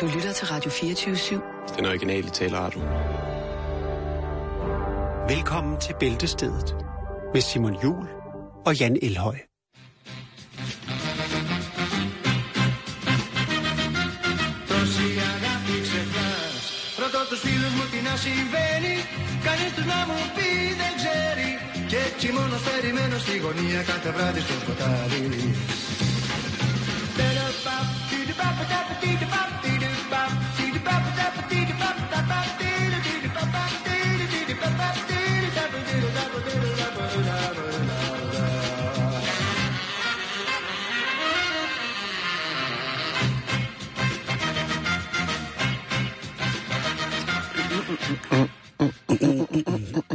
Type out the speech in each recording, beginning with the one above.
Du lytter til Radio 24-7. Den originale taleradio. Velkommen til Bæltestedet med Simon Jul og Jan Elhøj. Τόση αγάπη ξεχνάς Ρωτώ τους φίλους μου τι να συμβαίνει Κανείς τους να μου πει δεν ξέρει Και έτσι μόνος περιμένω στη γωνία κάθε βράδυ στο σκοτάδι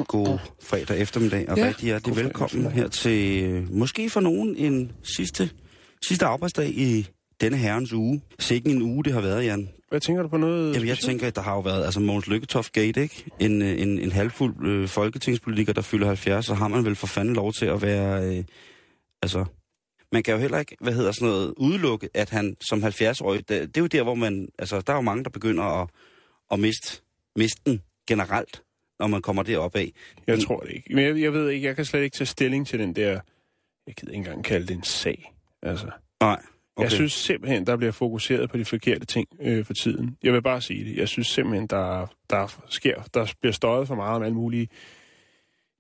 God fredag eftermiddag, og Ja, rigtig hjertelig velkommen her til, øh, måske for nogen, en sidste, sidste arbejdsdag i denne herrens uge. Sikke en uge, det har været, Jan. Hvad tænker du på noget? Jamen, jeg tænker, at der har jo været altså Mogens Lykketoft Gate, ikke? En, øh, en, en halvfuld øh, folketingspolitiker, der fylder 70, så har man vel for fanden lov til at være... Øh, altså, man kan jo heller ikke, hvad hedder sådan noget, udelukke, at han som 70-årig, det, det er jo der, hvor man... Altså, der er jo mange, der begynder at, at miste, miste den generelt, når man kommer derop af. Jeg tror det ikke. Men jeg, jeg ved ikke, jeg kan slet ikke tage stilling til den der... Jeg gider ikke engang kalde det en sag. Altså, Nej, okay. Jeg synes simpelthen, der bliver fokuseret på de forkerte ting øh, for tiden. Jeg vil bare sige det. Jeg synes simpelthen, der, der sker, der bliver støjet for meget om alle mulige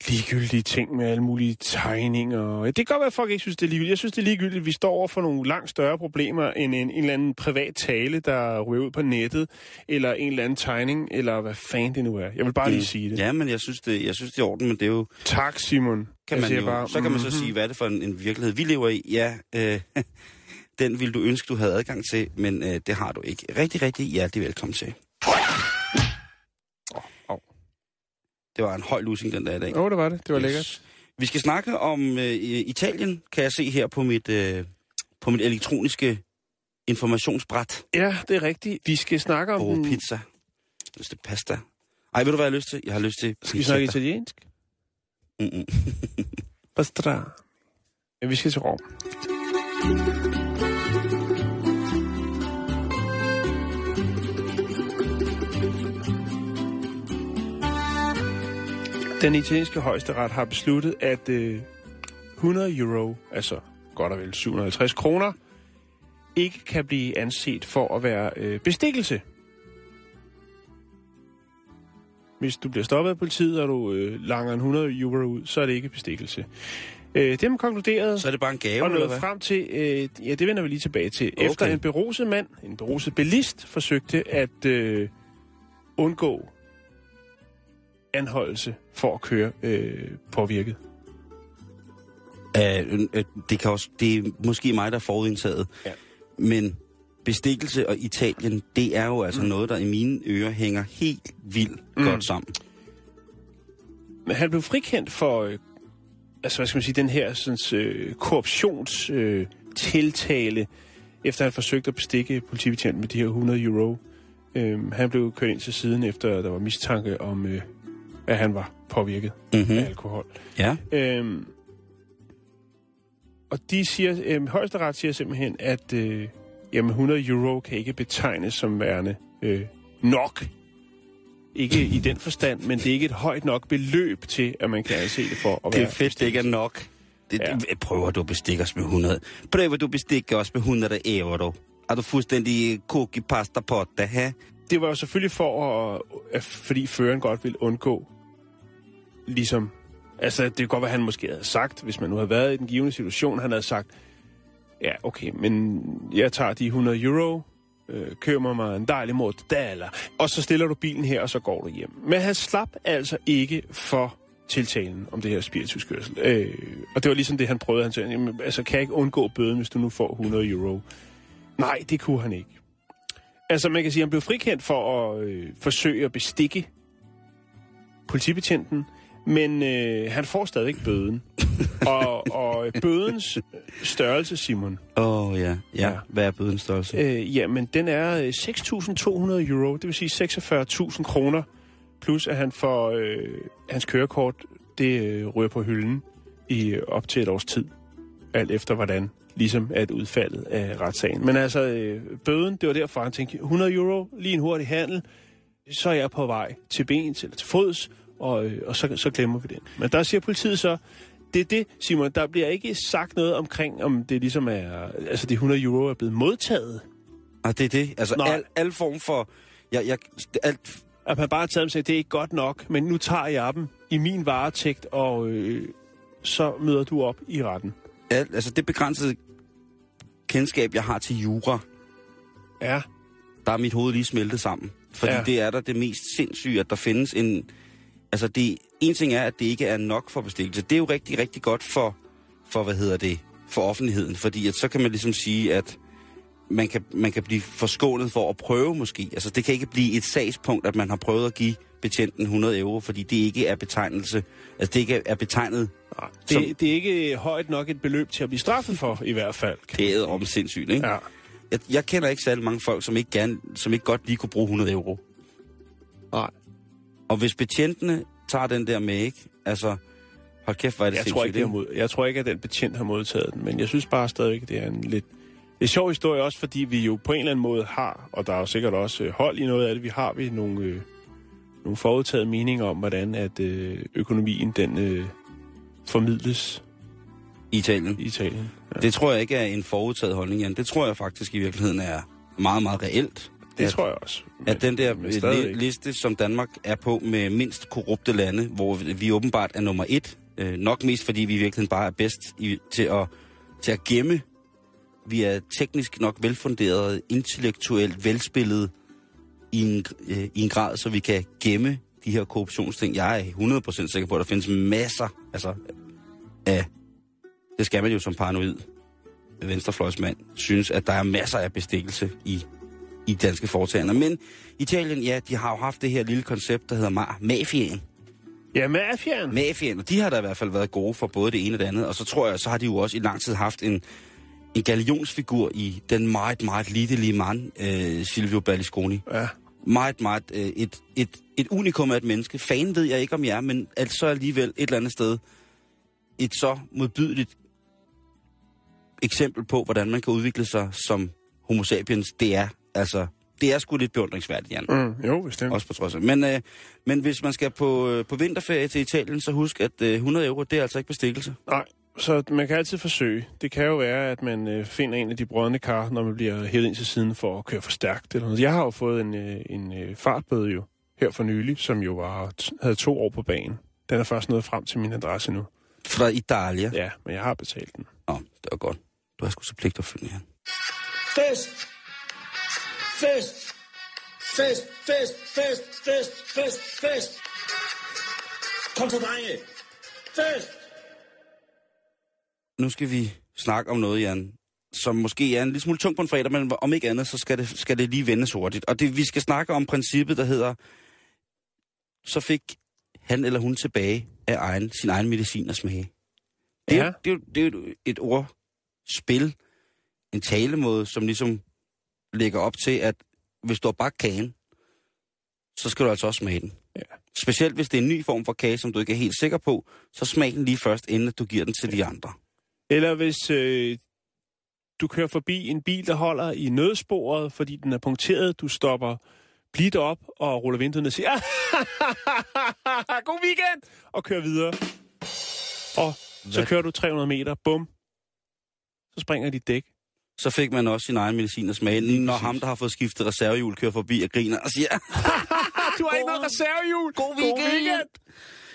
ligegyldige ting med alle mulige tegninger. Det kan godt være, at folk ikke synes, det er ligegyldigt. Jeg synes, det er ligegyldigt, at vi står over for nogle langt større problemer end en, en eller anden privat tale, der ryger ud på nettet, eller en eller anden tegning, eller hvad fanden det nu er. Jeg vil bare lige sige det. Ja, men jeg synes, det, jeg synes, det er orden, men det er jo... Tak, Simon. Kan man jo bare, så kan man så mhm. sige, hvad er det for en, en virkelighed, vi lever i? Ja, øh, den vil du ønske, du havde adgang til, men øh, det har du ikke. Rigtig, rigtig hjertelig velkommen til. Det var en høj lusing den der i dag. Åh, oh, det var det. Det var Yes. lækkert. Vi skal snakke om øh, Italien, kan jeg se her på mit, øh, på mit elektroniske informationsbræt. Ja, det er rigtigt. Vi skal snakke om... Den- pizza. Jeg har lyst til pasta. Ej, ved du, hvad jeg har lyst til? Jeg har lyst til Skal vi snakke pizza. italiensk? Mm-mm. Pastra. Ja, vi skal til Rom. Den italienske højesteret har besluttet, at øh, 100 euro, altså godt og vel 750 kroner, ikke kan blive anset for at være øh, bestikkelse. Hvis du bliver stoppet af politiet, og du øh, langer en 100 euro ud, så er det ikke bestikkelse. Øh, det har man konkluderet Så er det bare en gave, og hvad? frem til, øh, ja, det vender vi lige tilbage til. Okay. Efter en beruset mand, en beruset bilist, forsøgte at øh, undgå anholdelse for at køre øh, påvirket. Øh, øh, det, kan også, det er måske mig, der er forudindtaget. Ja. Men bestikkelse og Italien, det er jo altså mm. noget, der i mine ører hænger helt vildt mm. godt sammen. Men han blev frikendt for, øh, altså hvad skal man sige, den her sådan, øh, korruptionstiltale, øh, tiltale, efter han forsøgte at bestikke politibetjenten med de her 100 euro. Øh, han blev kørt ind til siden, efter der var mistanke om, øh, at han var påvirket Mm-hmm. af alkohol. Ja. Øhm, og de siger, øhm, højesteret siger simpelthen, at øh, jamen 100 euro kan ikke betegnes som værende øh, nok. Ikke i den forstand, men det er ikke et højt nok beløb til, at man kan anse det for at Det er fedt, det ikke er nok. Det, Ja. ja. Prøver du at bestikke os med 100? Prøver du at bestikke os med 100 euro? Er du fuldstændig cookie pasta potte, ha? Det var jo selvfølgelig for, at, at, fordi føreren godt vil undgå, ligesom, altså det kan godt være, han måske havde sagt, hvis man nu havde været i den givende situation, han havde sagt, ja okay, men jeg tager de 100 euro, øh, køber mig en dejlig mortadella, og så stiller du bilen her, og så går du hjem. Men han slap altså ikke for tiltalen om det her spirituskørsel. Øh, og det var ligesom det, han prøvede. Han sagde, jamen, altså, kan jeg ikke undgå bøden, hvis du nu får 100 euro? Nej, det kunne han ikke. Altså, man kan sige, at han blev frikendt for at øh, forsøge at bestikke politibetjenten, men øh, han får stadigvæk bøden. og, og bødens størrelse, Simon, Åh, oh, ja. ja. Ja. Hvad er bødens størrelse? øh, jamen, den er øh, 6.200 euro, det vil sige 46.000 kroner, plus at han får øh, hans kørekort, det øh, ryger på hylden i øh, op til et års tid, alt efter hvordan ligesom at udfaldet af retssagen. Men altså, øh, bøden, det var derfor, han tænkte, 100 euro, lige en hurtig handel, så er jeg på vej til bens eller til fods, og, øh, og så, så glemmer vi det. Men der siger politiet så, det er det, Simon, der bliver ikke sagt noget omkring, om det ligesom er, altså de 100 euro er blevet modtaget. Og det er det. Altså, Nej. al, al form for... Jeg, jeg, alt, At man bare har taget dem og det er ikke godt nok, men nu tager jeg dem i min varetægt, og øh, så møder du op i retten. alt, altså, det begrænsede kendskab, jeg har til jura, Ja, der er mit hoved lige smeltet sammen. Fordi Ja. ja. det er der det mest sindssyge, at der findes en... Altså, det, en ting er, at det ikke er nok for bestikkelse. Det er jo rigtig, rigtig godt for, for hvad hedder det, for offentligheden. Fordi at så kan man ligesom sige, at man kan, man kan blive forskånet for at prøve måske. Altså, det kan ikke blive et sagspunkt, at man har prøvet at give betjenten 100 euro, fordi det ikke er betegnelse. Altså, det ikke er betegnet Som- det, det er ikke højt nok et beløb til at blive straffet for, i hvert fald. det er om sindssygt, ikke? Ja. Jeg, jeg kender ikke særlig mange folk, som ikke, gerne, som ikke godt lige kunne bruge 100 euro. Nej. Og hvis betjentene tager den der med, ikke? Altså, hold kæft, hvor er det Jeg tror, ikke, det er mod, jeg tror ikke, at den betjent har modtaget den, men jeg synes bare stadigvæk, det er en lidt... Det er sjov historie også, fordi vi jo på en eller anden måde har, og der er jo sikkert også øh, hold i noget af det, vi har vi nogle, øh, nogle forudtaget meninger om, hvordan at øh, økonomien den øh, formidles I Italien. i Italien. Ja. Det tror jeg ikke er en forudtaget holdning, Jan. Det tror jeg faktisk i virkeligheden er meget, meget reelt. Det at, tror jeg også. At den der men li- liste, som Danmark er på med mindst korrupte lande, hvor vi- åbenbart er nummer et, øh, nok mest fordi vi i virkeligheden bare er bedst i, til, at, til at gemme. Vi er teknisk nok velfunderet, intellektuelt velspillet i en, øh, i en grad, så vi kan gemme de her korruptionsting. Jeg er 100% sikker på, at der findes masser altså, af... Det skal man jo som paranoid venstrefløjsmand synes, at der er masser af bestikkelse i, i danske foretagender. Men Italien, ja, de har jo haft det her lille koncept, der hedder ma- mafiaen. Ja, mafiaen. Mafiaen, og de har da i hvert fald været gode for både det ene og det andet. Og så tror jeg, så har de jo også i lang tid haft en, en galionsfigur i den meget, meget lidelige mand, øh, Silvio Berlusconi. Ja. Meget, meget øh, et, et, et unikum af et menneske. Fan ved jeg ikke om jeg er, men altså alligevel et eller andet sted et så modbydeligt eksempel på, hvordan man kan udvikle sig som homo sapiens, det er altså, det er sgu lidt beundringsværdigt, Jan. Mm, jo, bestemt. Også på trods af. Men, øh, men hvis man skal på, øh, på vinterferie til Italien, så husk, at øh, 100 euro, det er altså ikke bestikkelse. Nej, så man kan altid forsøge. Det kan jo være, at man øh, finder en af de brødne kar, når man bliver hævet ind til siden for at køre for stærkt. Eller noget. Jeg har jo fået en, øh, en øh, fartbøde jo, her for nylig, som jo var, havde to år på banen. Den er først nået frem til min adresse nu. Fra Italia. Ja. Men jeg har betalt den. Nå, det var godt. Du har sgu så pligt at følge, Jan. Fest! Fest! Fest, fest, fest, fest, fest, fest! Kom så, drenge! Fest! Nu skal vi snakke om noget, Jan, som måske er en lille smule tung på en fredag, men om ikke andet, så skal det, skal det lige vendes hurtigt. Og det, vi skal snakke om princippet, der hedder, så fik han eller hun tilbage af egen, sin egen medicin at smage. Det, er, Ja. det, er, det er jo et ordspil, en talemåde, som ligesom lægger op til, at hvis du har bagt kagen, så skal du altså også smage den. Ja. Specielt hvis det er en ny form for kage, som du ikke er helt sikker på, så smag den lige først, inden du giver den til de andre. Eller hvis øh, du kører forbi en bil, der holder i nødsporet, fordi den er punkteret, du stopper blidt op og ruller vinduet ned og siger, god weekend, og kører videre. Og så Hvad? kører du 300 meter, bum, så springer dit dæk. Så fik man også sin egen medicin at smage, når ham, der har fået skiftet reservehjul, kører forbi og griner og siger, Du har ikke noget reservehjul. God weekend.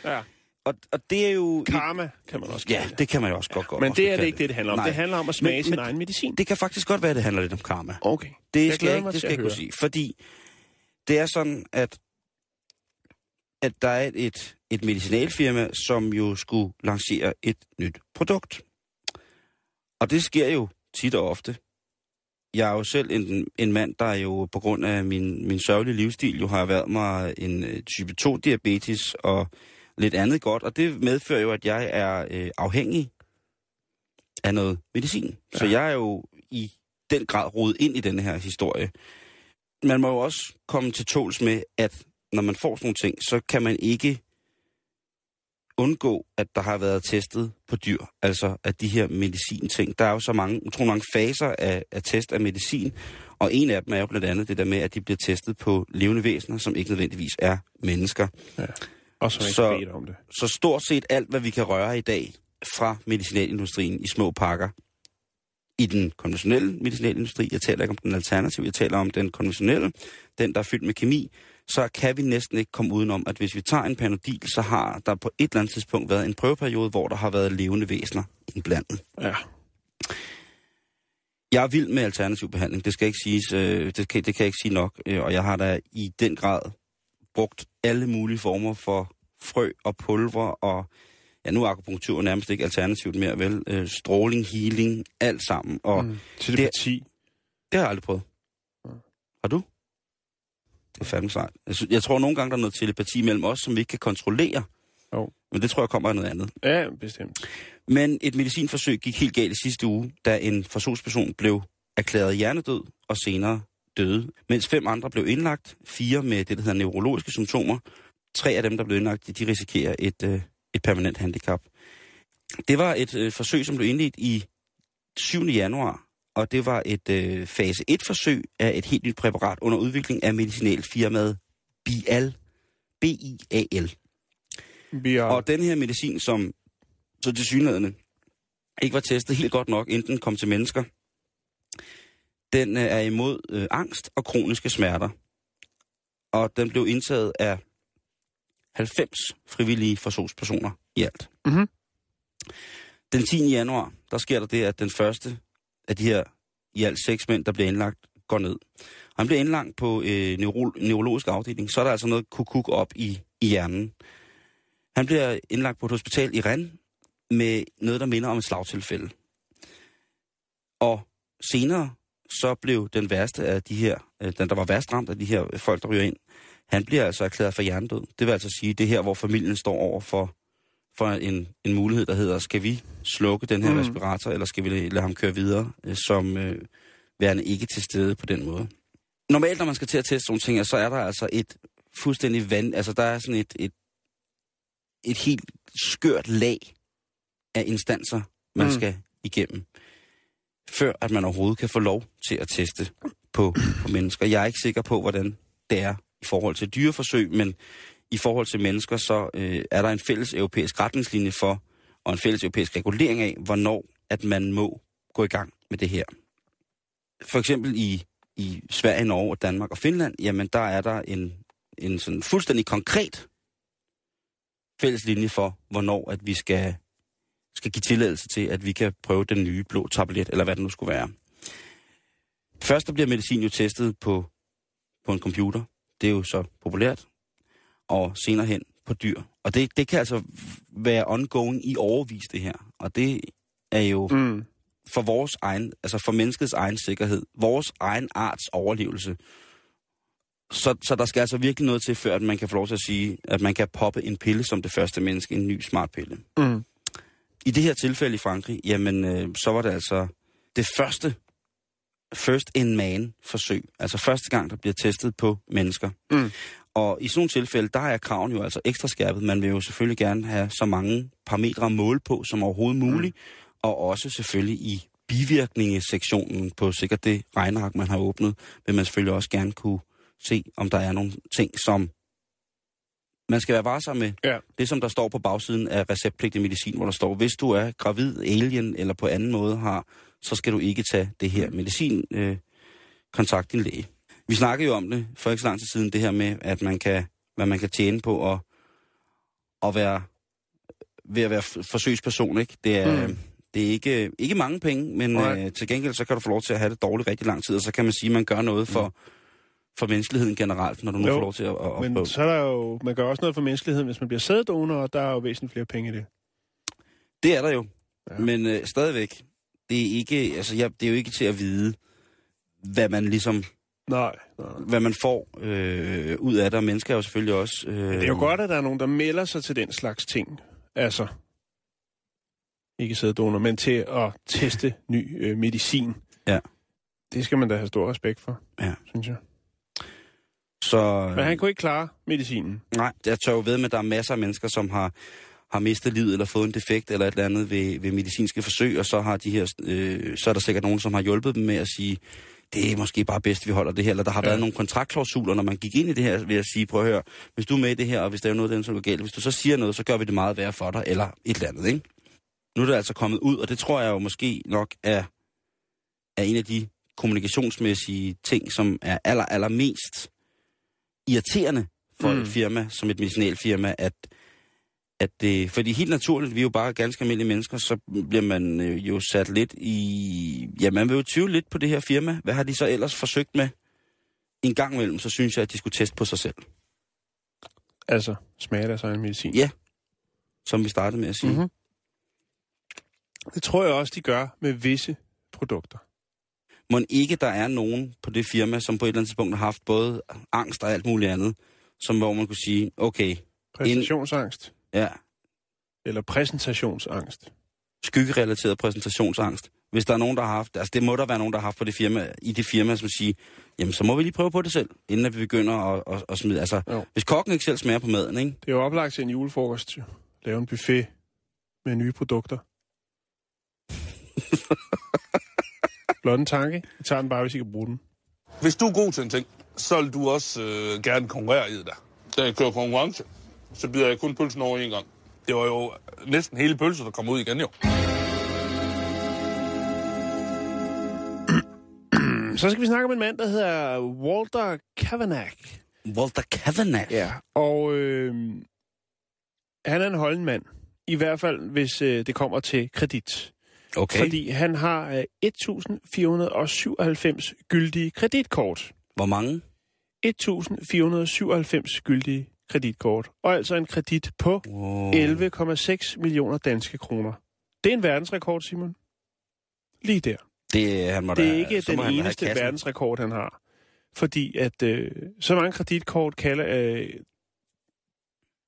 Ja, og, og det er jo... karma kan man også Ja, det. det kan man jo også godt gå. Men det er det ikke det, det handler om. Nej. Det handler om at smage Men- sin men- egen medicin. Det kan faktisk godt være, at det handler lidt om karma. Okay. Det Jeg skal jeg ikke, det skal jeg kunne høre. sige. Fordi det er sådan, at, at der er et, et medicinalfirma, som jo skulle lancere et nyt produkt. Og det sker jo tit og ofte. Jeg er jo selv en, en mand, der jo på grund af min, min sørgelige livsstil jo har været mig en øh, type 2-diabetes og lidt andet godt. Og det medfører jo, at jeg er øh, afhængig af noget medicin. Ja. Så jeg er jo i den grad rodet ind i denne her historie. Man må jo også komme til tåls med, at når man får sådan nogle ting, så kan man ikke undgå, at der har været testet på dyr, altså at de her medicinting. Der er jo så mange, utrolig mange faser af, af test af medicin, og en af dem er jo blandt andet det der med, at de bliver testet på levende væsener, som ikke nødvendigvis er mennesker. Ja. Og så ikke Så- bedt om det. Så stort set alt, hvad vi kan røre i dag fra medicinalindustrien i små pakker, i den konventionelle medicinalindustri, jeg taler ikke om den alternative, jeg taler om den konventionelle, den der er fyldt med kemi, så kan vi næsten ikke komme udenom, at hvis vi tager en panodil, så har der på et eller andet tidspunkt været en prøveperiode, hvor der har været levende væsener indblandet. Ja. Jeg er vild med alternativ behandling, det skal ikke siges, øh, det, kan, det kan jeg ikke sige nok, øh, og jeg har da i den grad brugt alle mulige former for frø og pulver, og ja, nu er akupunktur nærmest ikke alternativt mere, vel? Øh, stråling, healing, alt sammen, og Mm. Telepati. det har jeg aldrig prøvet. Har du? Det er fandme sejt. Jeg, jeg tror nogle gange, der er noget telepati mellem os, som vi ikke kan kontrollere. Jo. Men det tror jeg kommer af noget andet. Ja, bestemt. Men et medicinforsøg gik helt galt i sidste uge, da en forsøgsperson blev erklæret hjernedød og senere døde, mens fem andre blev indlagt, fire med det, der hedder neurologiske symptomer. Tre af dem, der blev indlagt, de risikerer et, øh, et permanent handicap. Det var et øh, forsøg, som blev indledt i 7. januar, og det var et øh, fase 1-forsøg af et helt nyt præparat under udvikling af medicinalfirmaet Bial. B-I-A-L. Er... Og den her medicin, som så til synligheden ikke var testet helt godt nok, inden den kom til mennesker, den øh, er imod øh, angst og kroniske smerter. Og den blev indtaget af 90 frivillige forsøgspersoner i alt. Mhm. Den 10. januar, der sker der det, at den første af de her i alt seks mænd, der bliver indlagt, går ned. Og han bliver indlagt på øh, neuro, neurologisk afdeling. Så er der altså noget kukuk op i, i hjernen. Han bliver indlagt på et hospital i Rennes med noget, der minder om et slagtilfælde. Og senere så blev den værste af de her, øh, den der var værst ramt af de her folk, der ryger ind, han bliver altså erklæret for hjernedød. Det vil altså sige, det her, hvor familien står over for, for en, en mulighed, der hedder, skal vi slukke den her Mm. respirator, eller skal vi lade ham køre videre, øh, som øh, værende ikke til stede på den måde. Normalt, når man skal til at teste sådan nogle ting, så er der altså et fuldstændig vand, altså der er sådan et, et, et helt skørt lag af instanser, man mm. skal igennem, før at man overhovedet kan få lov til at teste på, på mennesker. Jeg er ikke sikker på, hvordan det er i forhold til dyreforsøg, men i forhold til mennesker, så øh, er der en fælles europæisk retningslinje for, og en fælles europæisk regulering af, hvornår at man må gå i gang med det her. For eksempel i, i Sverige, Norge, Danmark og Finland, jamen der er der en, en sådan fuldstændig konkret fælles linje for, hvornår at vi skal, skal give tilladelse til, at vi kan prøve den nye blå tablet, eller hvad det nu skulle være. Først der bliver medicin jo testet på, på en computer. Det er jo så populært. Og senere hen på dyr. Og det, det kan altså være ongoing i overvis det her. Og det er jo Mm. for vores egen, altså for menneskets egen sikkerhed, vores egen arts overlevelse. Så, så der skal altså virkelig noget til, før at man kan få lov til at sige, at man kan poppe en pille som det første menneske, en ny smart pille. Mm. I det her tilfælde i Frankrig, jamen, øh, så var det altså det første first in man forsøg. Altså første gang, der bliver testet på mennesker. Mm. Og i sådan nogle tilfælde, der er kraven jo altså ekstra skærpet. Man vil jo selvfølgelig gerne have så mange parametre at måle på som overhovedet muligt. Mm. Og også selvfølgelig i bivirkningesektionen på sikkert det regnark, man har åbnet, vil man selvfølgelig også gerne kunne se, om der er nogle ting, som man skal være varsom med. Ja. Det, som der står på bagsiden af receptpligtig medicin, hvor der står, hvis du er gravid, alien eller på anden måde har, så skal du ikke tage det her medicin. Øh, kontakt din læge. Vi snakkede jo om det for ikke så lang tid siden, det her med, at man kan, hvad man kan tjene på at, at være, ved at være forsøgsperson. Ikke? Det er, Mm. mm. det er ikke, ikke mange penge, men Nej. øh, til gengæld så kan du få lov til at have det dårligt rigtig lang tid, og så kan man sige, at man gør noget for, for menneskeligheden generelt, når du nu Jo, får lov til at, at, at Men så er der jo, man gør også noget for menneskeligheden, hvis man bliver sæddonor, og der er jo væsentligt flere penge i det. Det er der jo. Ja. Ja. Men øh, stadigvæk, det er, ikke, altså, jeg, det er jo ikke til at vide, hvad man ligesom, Nej, nej. hvad man får øh, ud af det, og mennesker er jo selvfølgelig også... Øh, Det er jo godt, at der er nogen, der melder sig til den slags ting. Altså, ikke sæddonor, men til at teste ny øh, medicin. Ja. Det skal man da have stor respekt for, Ja. synes jeg. Så, Men han kunne ikke klare medicinen. Nej, jeg tør jo ved med, at der er masser af mennesker, som har, har mistet livet eller fået en defekt eller et eller andet ved, ved medicinske forsøg, og så har de her, øh, så er der sikkert nogen, som har hjulpet dem med at sige, det er måske bare bedst, vi holder det her. Eller der har ja. været nogle kontraktklausuler, når man gik ind i det her, vil jeg sige, prøv at høre, hvis du er med i det her, og hvis der er noget af den, som går galt, hvis du så siger noget, så gør vi det meget værre for dig, eller et eller andet, ikke? Nu er det altså kommet ud, og det tror jeg jo måske nok er, er en af de kommunikationsmæssige ting, som er aller, allermest irriterende for mm. et firma, som et medicinalfirma, at, at det, fordi helt naturligt, vi er jo bare ganske almindelige mennesker, så bliver man øh, jo sat lidt i, ja, man vil jo tvivle lidt på det her firma. Hvad har de så ellers forsøgt med? En gang imellem, så synes jeg, at de skulle teste på sig selv. Altså, smager deres egen medicin? Ja, som vi startede med at sige. Mm-hmm. Det tror jeg også, de gør med visse produkter. Må ikke der er nogen på det firma, som på et eller andet tidspunkt har haft både angst og alt muligt andet, som hvor man kunne sige, okay... Præstationsangst? Ja. Eller præsentationsangst? Skyggerelateret præsentationsangst. Hvis der er nogen, der har haft... Altså, det må der være nogen, der har haft på det firma, i det firma, som siger, jamen, så må vi lige prøve på det selv, inden at vi begynder at, at, at smide... Altså, jo. hvis kokken ikke selv smager på maden, ikke? Det er jo oplagt til en julefrokost, jo. Lave en buffet med nye produkter. Blot en tanke. Jeg tager den bare, hvis I kan bruge den. Hvis du er god til en ting, så vil du også øh, gerne konkurrere i det. Da jeg kører konkurrence, så bider jeg kun pølsen over en gang. Det var jo næsten hele pølsen, der kom ud igen jo. Så skal vi snakke om en mand, der hedder Walter Kavanagh. Walter Kavanagh? Ja, og øh, han er en holden mand. I hvert fald, hvis øh, det kommer til kredit. Okay. Fordi han har øh, 1497 gyldige kreditkort. Hvor mange? 1497 gyldige kreditkort. Og altså en kredit på wow. 11,6 millioner danske kroner. Det er en verdensrekord, Simon. Lige der. Det, han må det er da, ikke den eneste verdensrekord, han har. Fordi at øh, så mange kreditkort kalder... Øh,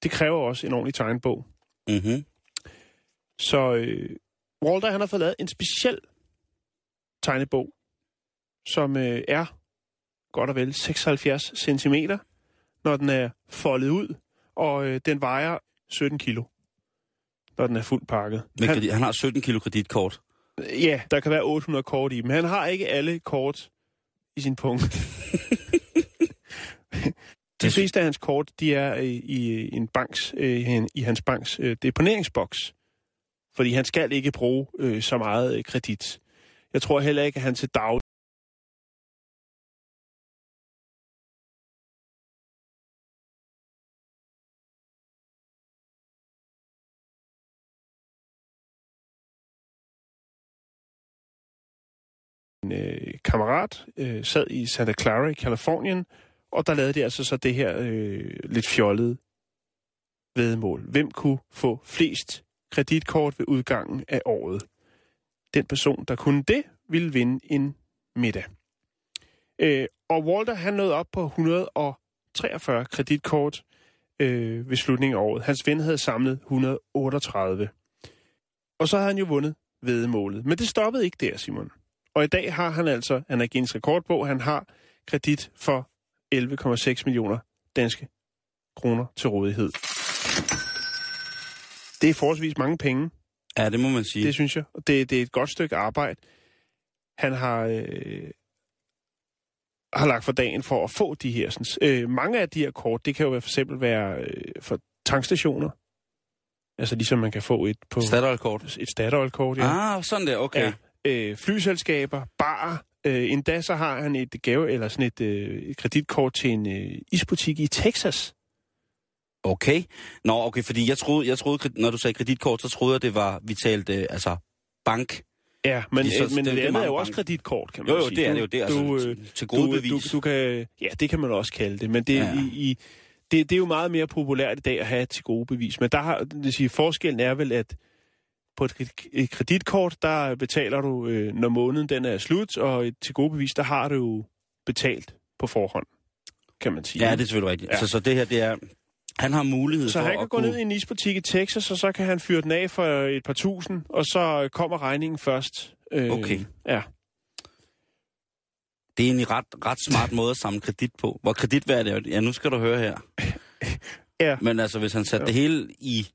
det kræver også en ordentlig tegnbog. Mm-hmm. Så øh, Walter han har fået lavet en speciel tegnebog, som øh, er godt og vel 76 cm, når den er foldet ud, og øh, den vejer 17 kilo, når den er fuldt pakket. Men han, han har 17 kilo kreditkort? Ja, der kan være 800 kort i, men han har ikke alle kort i sin punkt. De fleste af hans kort, de er i, i en banks, øh, i hans banks øh, deponeringsboks. Fordi han skal ikke bruge øh, så meget øh, kredit. Jeg tror heller ikke, at han til dag øh, kammerat øh, sad i Santa Clara i Kalifornien, og der lavede de altså så det her øh, lidt fjollede vedmål. Hvem kunne få flest kreditkort ved udgangen af året? Den person, der kunne det, ville vinde en middag. Øh, og Walter, han nåede op på 143 kreditkort øh, ved slutningen af året. Hans ven havde samlet 138. Og så havde han jo vundet vedmålet. Men det stoppede ikke der, Simon. Og i dag har han altså, han er Guinness rekordbog, han har kredit for 11,6 millioner danske kroner til rådighed. Det er forholdsvis mange penge. Ja, det må man sige. Det synes jeg. Det, det er et godt stykke arbejde. Han har, øh, har lagt for dagen for at få de her. Sådan, øh, mange af de her kort, det kan jo for eksempel være øh, for tankstationer. Altså ligesom man kan få et på... Statoil-kort? Et Statoil-kort, ja. Ah, sådan der, okay. Ja. Øh, flyselskaber, bar. Øh, endda så har han et gave, eller sådan et, øh, kreditkort til en øh, isbutik i Texas. Okay. Nå, okay, fordi jeg troede, jeg troede, når du sagde kreditkort, så troede jeg, det var, vi talte, øh, altså, bank. Ja, men, så, men det, det andet er jo også kreditkort, kan man jo, jo, sige. det er det jo. Det er du, altså, øh, til gode du, bevis. Du, du kan, ja, det kan man også kalde det, men det, ja. i, i, det, det er jo meget mere populært i dag at have til gode bevis. Men der har, det siger, forskellen er vel, at på et kreditkort, der betaler du, øh, når måneden den er slut, og til gode bevis, der har du jo betalt på forhånd, kan man sige. Ja, det er selvfølgelig rigtigt. Ja. Så, så det her, det er, han har mulighed så for han kan gå kunne... ned i en isbutik i Texas, og så kan han fyre den af for et par tusind, og så kommer regningen først. Øh, okay. Ja. Det er en ret, ret smart måde at samle kredit på. Hvor kreditværd er det? Ja, nu skal du høre her. ja. Men altså, hvis han satte ja. det hele i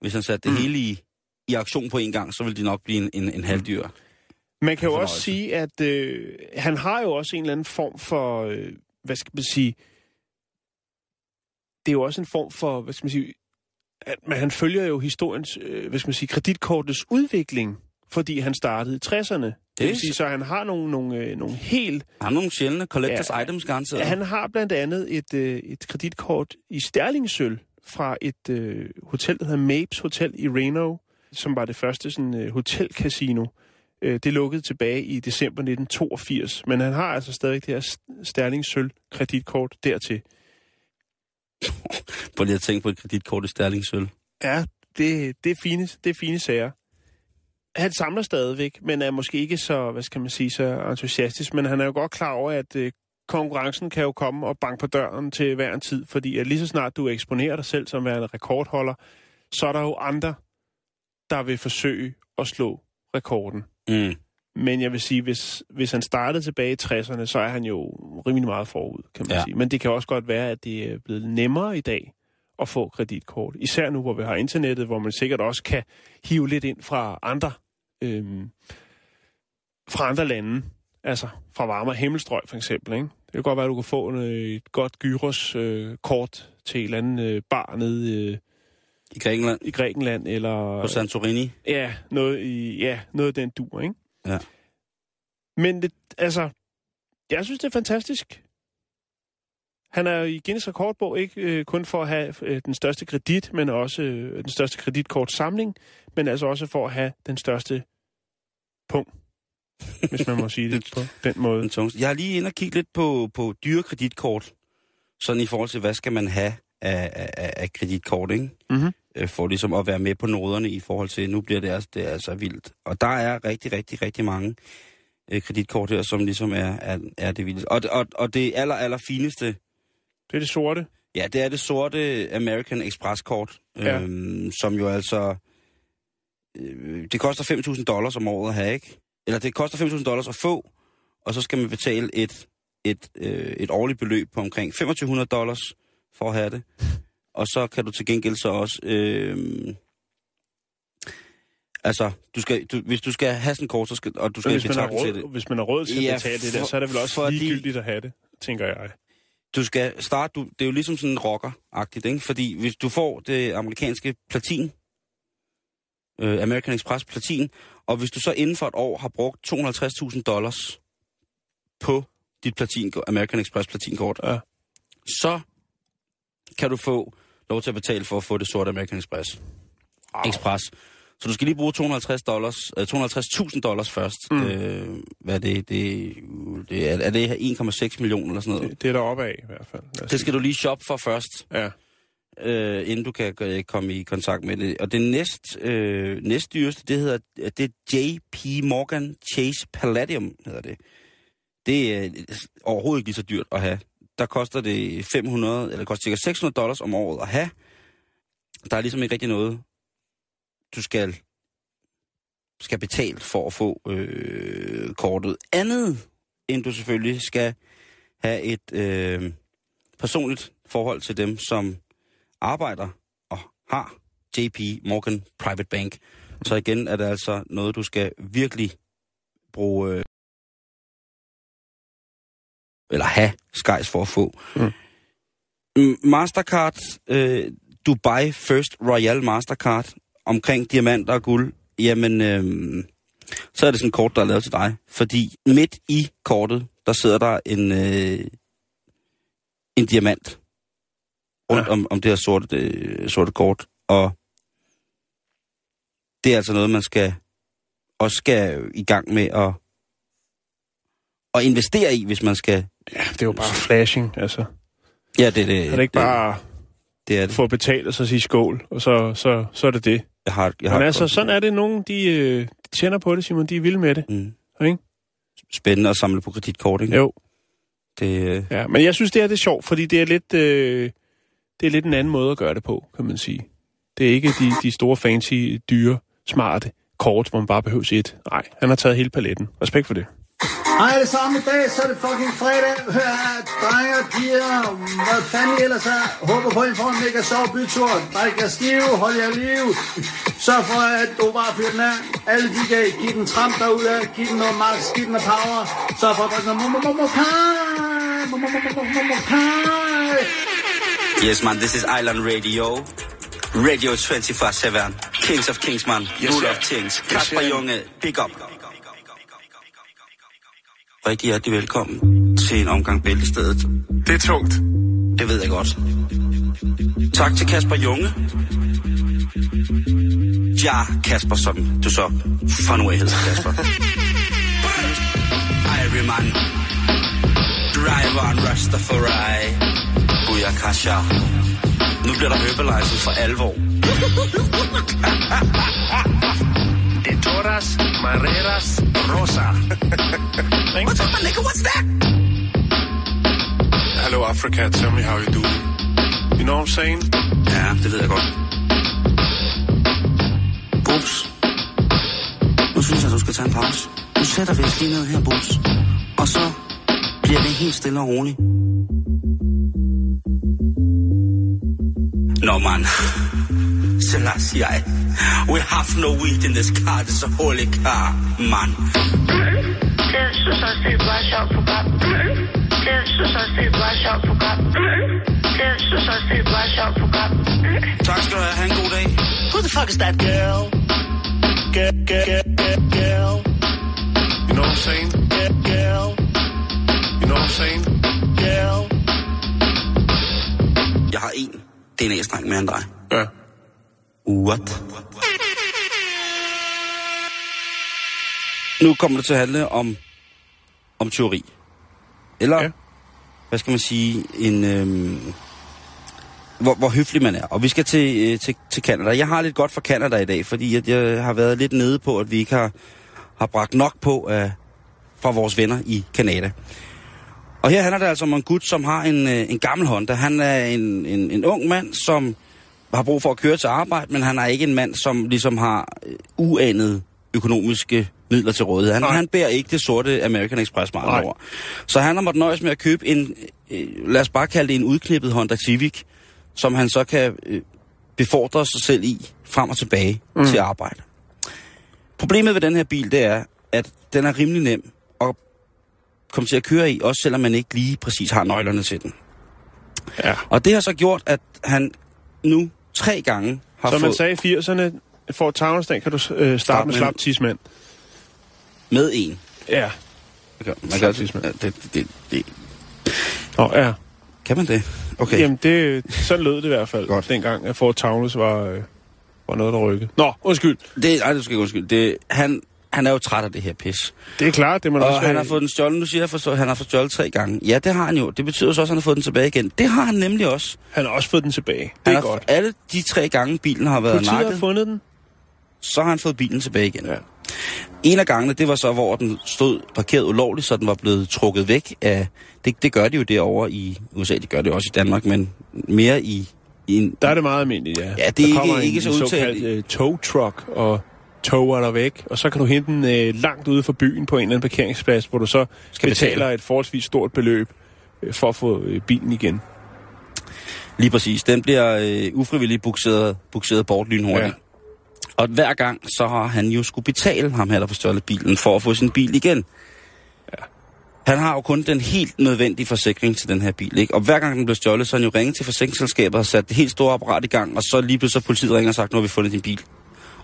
Hvis han satte det mm. hele i, i aktion på en gang, så ville det nok blive en, en, en halvdyr. Man kan jo Fornøjelse. også sige, at øh, han har jo også en eller anden form for, øh, hvad skal man sige, det er jo også en form for, hvad skal man sige, at, men han følger jo historiens, øh, hvad skal man sige, kreditkortets udvikling, fordi han startede i 60'erne. Det vil sige, så han har nogle, nogle, øh, nogle helt... Han har nogle sjældne collectors Ja. items garanteret. Han har blandt andet et, øh, et kreditkort i sterlingsølv fra et øh, hotel, der hedder Mapes Hotel i Reno, som var det første sådan, øh, hotelcasino. Øh, det lukkede tilbage i december 1982, men han har altså stadig det her sterlingsølv kreditkort dertil. Prøv lige at tænke på et kreditkort i sterlingsølv. Ja, det, det, er fine, det er fine sager. Han samler stadigvæk, men er måske ikke så, hvad skal man sige, så entusiastisk. Men han er jo godt klar over, at øh, konkurrencen kan jo komme og banke på døren til hver en tid. Fordi at lige så snart du eksponerer dig selv som værende rekordholder, så er der jo andre, der vil forsøge at slå rekorden. Mm. Men jeg vil sige, hvis, hvis han startede tilbage i 60'erne, så er han jo rimelig meget forud, kan man Ja. sige. Men det kan også godt være, at det er blevet nemmere i dag at få kreditkort. Især nu, hvor vi har internettet, hvor man sikkert også kan hive lidt ind fra andre, øhm, fra andre lande. Altså fra varmere himmelstrøg for eksempel. Ikke? Det kan godt være, at du kan få en, øh, et godt gyros-kort til en eller anden øh, bar nede øh, I Grækenland. i Grækenland, eller... På Santorini. Ja, noget, i, ja, noget af den dur, ikke? Ja. Men det, altså, jeg synes, det er fantastisk. Han er i Guinness rekordbog ikke øh, kun for at have øh, den største kredit, men også øh, den største kreditkortsamling, men altså også for at have den største punkt, hvis man må sige det på den måde. Jeg har lige inde og kigge lidt på, på dyre kreditkort. Sådan i forhold til, hvad skal man have af, af, af kreditkort, ikke? Mhm. Øh, For ligesom at være med på noderne i forhold til, nu bliver det altså, det er altså vildt. Og der er rigtig, rigtig, rigtig mange øh, kreditkort her, som ligesom er, er, er det vildeste. Og, og, og det aller, aller fineste, Det er det sorte. ja, det er det sorte American Express-kort, Ja. øhm, som jo altså, øh, det koster 5.000 dollars om året at have, ikke? Eller det koster 5.000 dollars at få, og så skal man betale et, et, øh, et årligt beløb på omkring 2.500 dollars for at have det. Og så kan du til gengæld så også... Øh, altså, du skal, du, hvis du skal have sådan kort, så skal, og du skal hvis har betragte til det, råd, hvis man har råd til Ja, at betale det der, for- så er det vel også fordi- ligegyldigt at have det, tænker jeg. du skal starte, du, det er jo ligesom sådan en rocker-agtigt, ikke? Fordi hvis du får det amerikanske platin, øh, American Express platin, og hvis du så inden for et år har brugt 250.000 dollars på dit platin, American Express platinkort, Ja. så kan du få lov til at betale for at få det sorte American Express. Wow. Express. Så du skal lige bruge 250 dollars, øh, 250.000 dollars først. Mm. Øh, hvad er det? det, det er, er det her 1,6 millioner eller sådan noget? Det, det er der oppe af i hvert fald. Det skal du lige shoppe for først, sige. Ja. øh, inden du kan øh, komme i kontakt med det. Og det næst, øh, næst dyreste, det hedder det er JP Morgan Chase Palladium, hedder det. Det er øh, overhovedet ikke lige så dyrt at have. Der koster det 500, eller det koster cirka 600 dollars om året at have. Der er ligesom ikke rigtig noget, du skal, skal betale for at få øh, kortet. Andet end du selvfølgelig skal have et øh, personligt forhold til dem, som arbejder og har JP Morgan Private Bank. Så igen er det altså noget, du skal virkelig bruge, øh, eller have skejs for at få. Mm. Mm. Mastercard, øh, Dubai First Royal Mastercard, omkring diamanter og guld, jamen, øh, så er det sådan et kort, der er lavet til dig. Fordi midt i kortet, der sidder der en, øh, en diamant rundt Ja. om, om det her sorte, det, sorte kort. Og det er altså noget, man skal også skal i gang med at, at investere i, hvis man skal... ja, det er jo bare flashing, altså. Ja, det, det, Er det ikke bare Det er det. få betalt og så sige skål, og så, så, så er det det. Jeg har, jeg har Men altså, sådan er det. Nogen, de, øh, de tjener på det, Simon. De er vilde med det. Mm. Ikke? Spændende at samle på kreditkort, ikke? Jo. Det, øh, Ja, men jeg synes, det er det sjovt, fordi det er lidt, øh, det er lidt en anden måde at gøre det på, kan man sige. Det er ikke de, de store, fancy, dyre, smarte kort, hvor man bare behøver et. Nej, han har taget hele paletten. Respekt for det. Hej alle sammen, i dag så er det fucking fredag. Hør her, drenge og piger, hvad fanden I ellers er. Håber på, at I får en mega sjov bytur. Drik jer stive, hold jer liv. Sørg for, at du bare fyrer den af. Alle de kan give den tramp derude, giv den noget max, giv den noget power. Sørg for at drikke noget. Momomomokai. Yes, man, this is Island Radio. Radio 24-7. Kings of Kings, man. Yes, Rule of Kings. Yes, Kasper sir. Junge, big up. Rigtig hjertelig velkommen til en omgang Bæltestedet. Det er tungt. Det ved jeg godt. Tak til Kasper Junge. Ja, Kasper, som du så fra nu af hedder, Kasper. Ironman. Driver and Rastafari. Booyakasha. Nu bliver der Herbalizer for alvor. De toras, mareras, rosa. What's up, my nigga? What's that? Hello Africa, tell me how you do. You know what I'm saying? Ja, det ved jeg godt. Brugs. Nu synes jeg, du skal tage en pause. Nu sætter vi os lige ned her, Brugs. Og så bliver det helt stille og roligt. Nå, man. Selassie, we have no weed in this car. This is a holy car, man. Det synes også, det er et meget sjovt program. Det synes også, det er et meget sjovt program. Det synes også, det er et meget sjovt program. Tak skal du have. Ha' en god dag. Who the fuck is that girl? Girl, girl, girl, girl, You know what I'm saying? girl, girl, You know what I'm saying? girl. Jeg har en DNA-streng mere end dig. Ja. What? Nu kommer det til at handle om, om teori. Eller, Ja. hvad skal man sige, en, øhm, hvor, hvor høflig man er. Og vi skal til, øh, til, til Canada. Jeg har lidt godt for Canada i dag, fordi at jeg har været lidt nede på, at vi ikke har, har bragt nok på øh, fra vores venner i Canada. Og her handler det altså om en gut, som har en, øh, en gammel Honda. Han er en, en, en ung mand, som har brug for at køre til arbejde, men han er ikke en mand, som ligesom har øh, uanede økonomiske midler til rådighed. Han, Nej. han bærer ikke det sorte American Express meget over. Så han har måttet nøjes med at købe en, øh, lad os bare kalde det en udklippet Honda Civic, som han så kan øh, befordre sig selv i frem og tilbage mm. til arbejde. Problemet ved den her bil, det er, at den er rimelig nem at komme til at køre i, også selvom man ikke lige præcis har nøglerne til den. ja. Og det har så gjort, at han nu tre gange har Som man fået sagde i 80'erne, for tavlesdag kan du øh, starte med slap tidsmand. med en. Ja. Okay, man Slap kan, tidsmand. ja, det, det, det, Nå, ja. kan man det? Okay. Jamen, det, sådan lød det i hvert fald, Godt. dengang at Fort Tavles var, øh, var noget, der rykkede. Nå, undskyld. Det, ej, du skal ikke undskylde. Det, han, han er jo træt af det her pis. Det er klart, det må da Og også han har fået den stjålet, nu siger jeg, forstå, han har fået stjålet tre gange. Ja, det har han jo. Det betyder så også, at han har fået den tilbage igen. Det har han nemlig også. han har også fået den tilbage. Det Han er har, godt. Alle de tre gange, bilen har været Politiet har nakket, fundet den. så har han fået bilen tilbage igen. Ja. En af gangene, det var så, hvor den stod parkeret ulovligt, så den var blevet trukket væk af... Det, det gør de jo derovre i USA, de gør det også i Danmark, men mere i, i en... Der er det meget almindeligt, ja. Ja, det er ikke- kommer ikke en, så en udtalt- såkaldt øh, tow truck, og tower dig væk, og så kan du hente den øh, langt ude for byen på en eller anden parkeringsplads, hvor du så Skal betaler betale. et forholdsvis stort beløb øh, for at få øh, bilen igen. Lige præcis. Den bliver øh, ufrivilligt bukseret, bukseret bort lynhurtigt. Ja. Og hver gang, så har han jo skulle betale ham her, der stjålet bilen, for at få sin bil igen. Ja. Han har jo kun den helt nødvendige forsikring til den her bil, ikke? Og hver gang den bliver stjålet, så har han jo ringet til forsikringsselskabet og sat det helt store apparat i gang, og så lige pludselig så politiet ringer og sagt, nu har vi fundet din bil.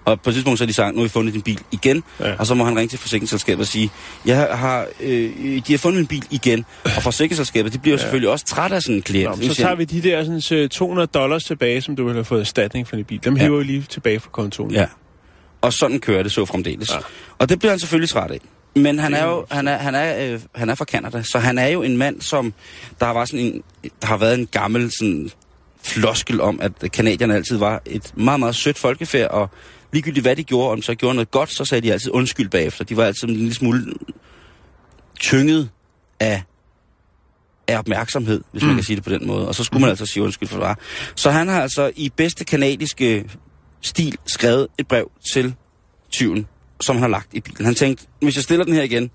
Og på et tidspunkt så har de sagt, nu har vi fundet din bil igen, Ja. ja. og så må han ringe til forsikringsselskabet og sige, jeg har, øh, de har fundet min bil igen. Og forsikringsselskabet, de bliver ja. selvfølgelig også træt af sådan en klient. Nå, så tager vi de der sådan, øh, 200 dollars tilbage, som du ville have fået erstatning for din bil. Dem hiver vi lige tilbage fra kontoen. Ja. Og sådan kører det så fremdeles. Ja. Ja. Og det bliver han selvfølgelig træt af. Men han er jo han er, han er, øh, han er fra Canada, så han er jo en mand, som der var sådan en, der har været en gammel sådan floskel om, at kanadierne altid var et meget, meget sødt folkefærd, og ligegyldigt hvad de gjorde, om de så gjorde noget godt, så sagde de altid undskyld bagefter. De var altid en lille smule tynget af, af opmærksomhed, hvis man kan sige det på den måde. Og så skulle man altså sige undskyld for det var. Så han har altså i bedste kanadiske stil skrevet et brev til tyven, som han har lagt i bilen. Han tænkte, hvis jeg stiller den her igen,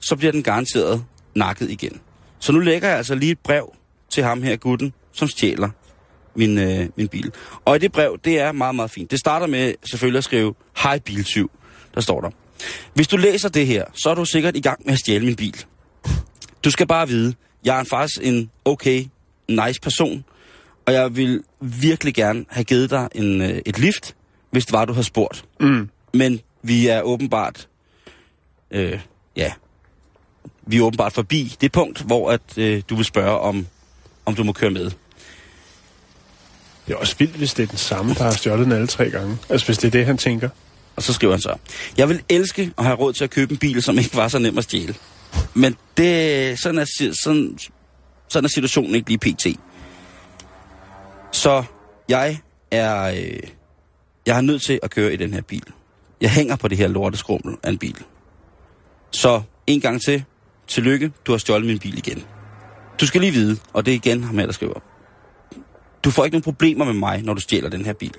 så bliver den garanteret nakket igen. Så nu lægger jeg altså lige et brev til ham her, gutten, som stjæler min, øh, min bil. Og i det brev, det er meget, meget fint. Det starter med selvfølgelig at skrive, hej biltyv, der står der. Hvis du læser det her, så er du sikkert i gang med at stjæle min bil. Du skal bare vide, jeg er faktisk en okay, nice person, og jeg vil virkelig gerne have givet dig en, øh, et lift, hvis det var, du har spurgt. Mm. Men vi er åbenbart, øh, ja, vi er åbenbart forbi det punkt, hvor at, øh, du vil spørge, om, om du må køre med. Det er også vildt, hvis det er den samme, der har stjålet den alle tre gange. Altså, hvis det er det, han tænker. Og så skriver han så, jeg vil elske at have råd til at købe en bil, som ikke var så nem at stjæle. Men det, sådan, er, sådan, sådan er situationen ikke lige pt. Så jeg er, øh, jeg er nødt til at køre i den her bil. Jeg hænger på det her lorteskrummel af en bil. Så en gang til, tillykke, du har stjålet min bil igen. Du skal lige vide, og det er igen ham her, der skriver. Du får ikke nogen problemer med mig, når du stjæler den her bil.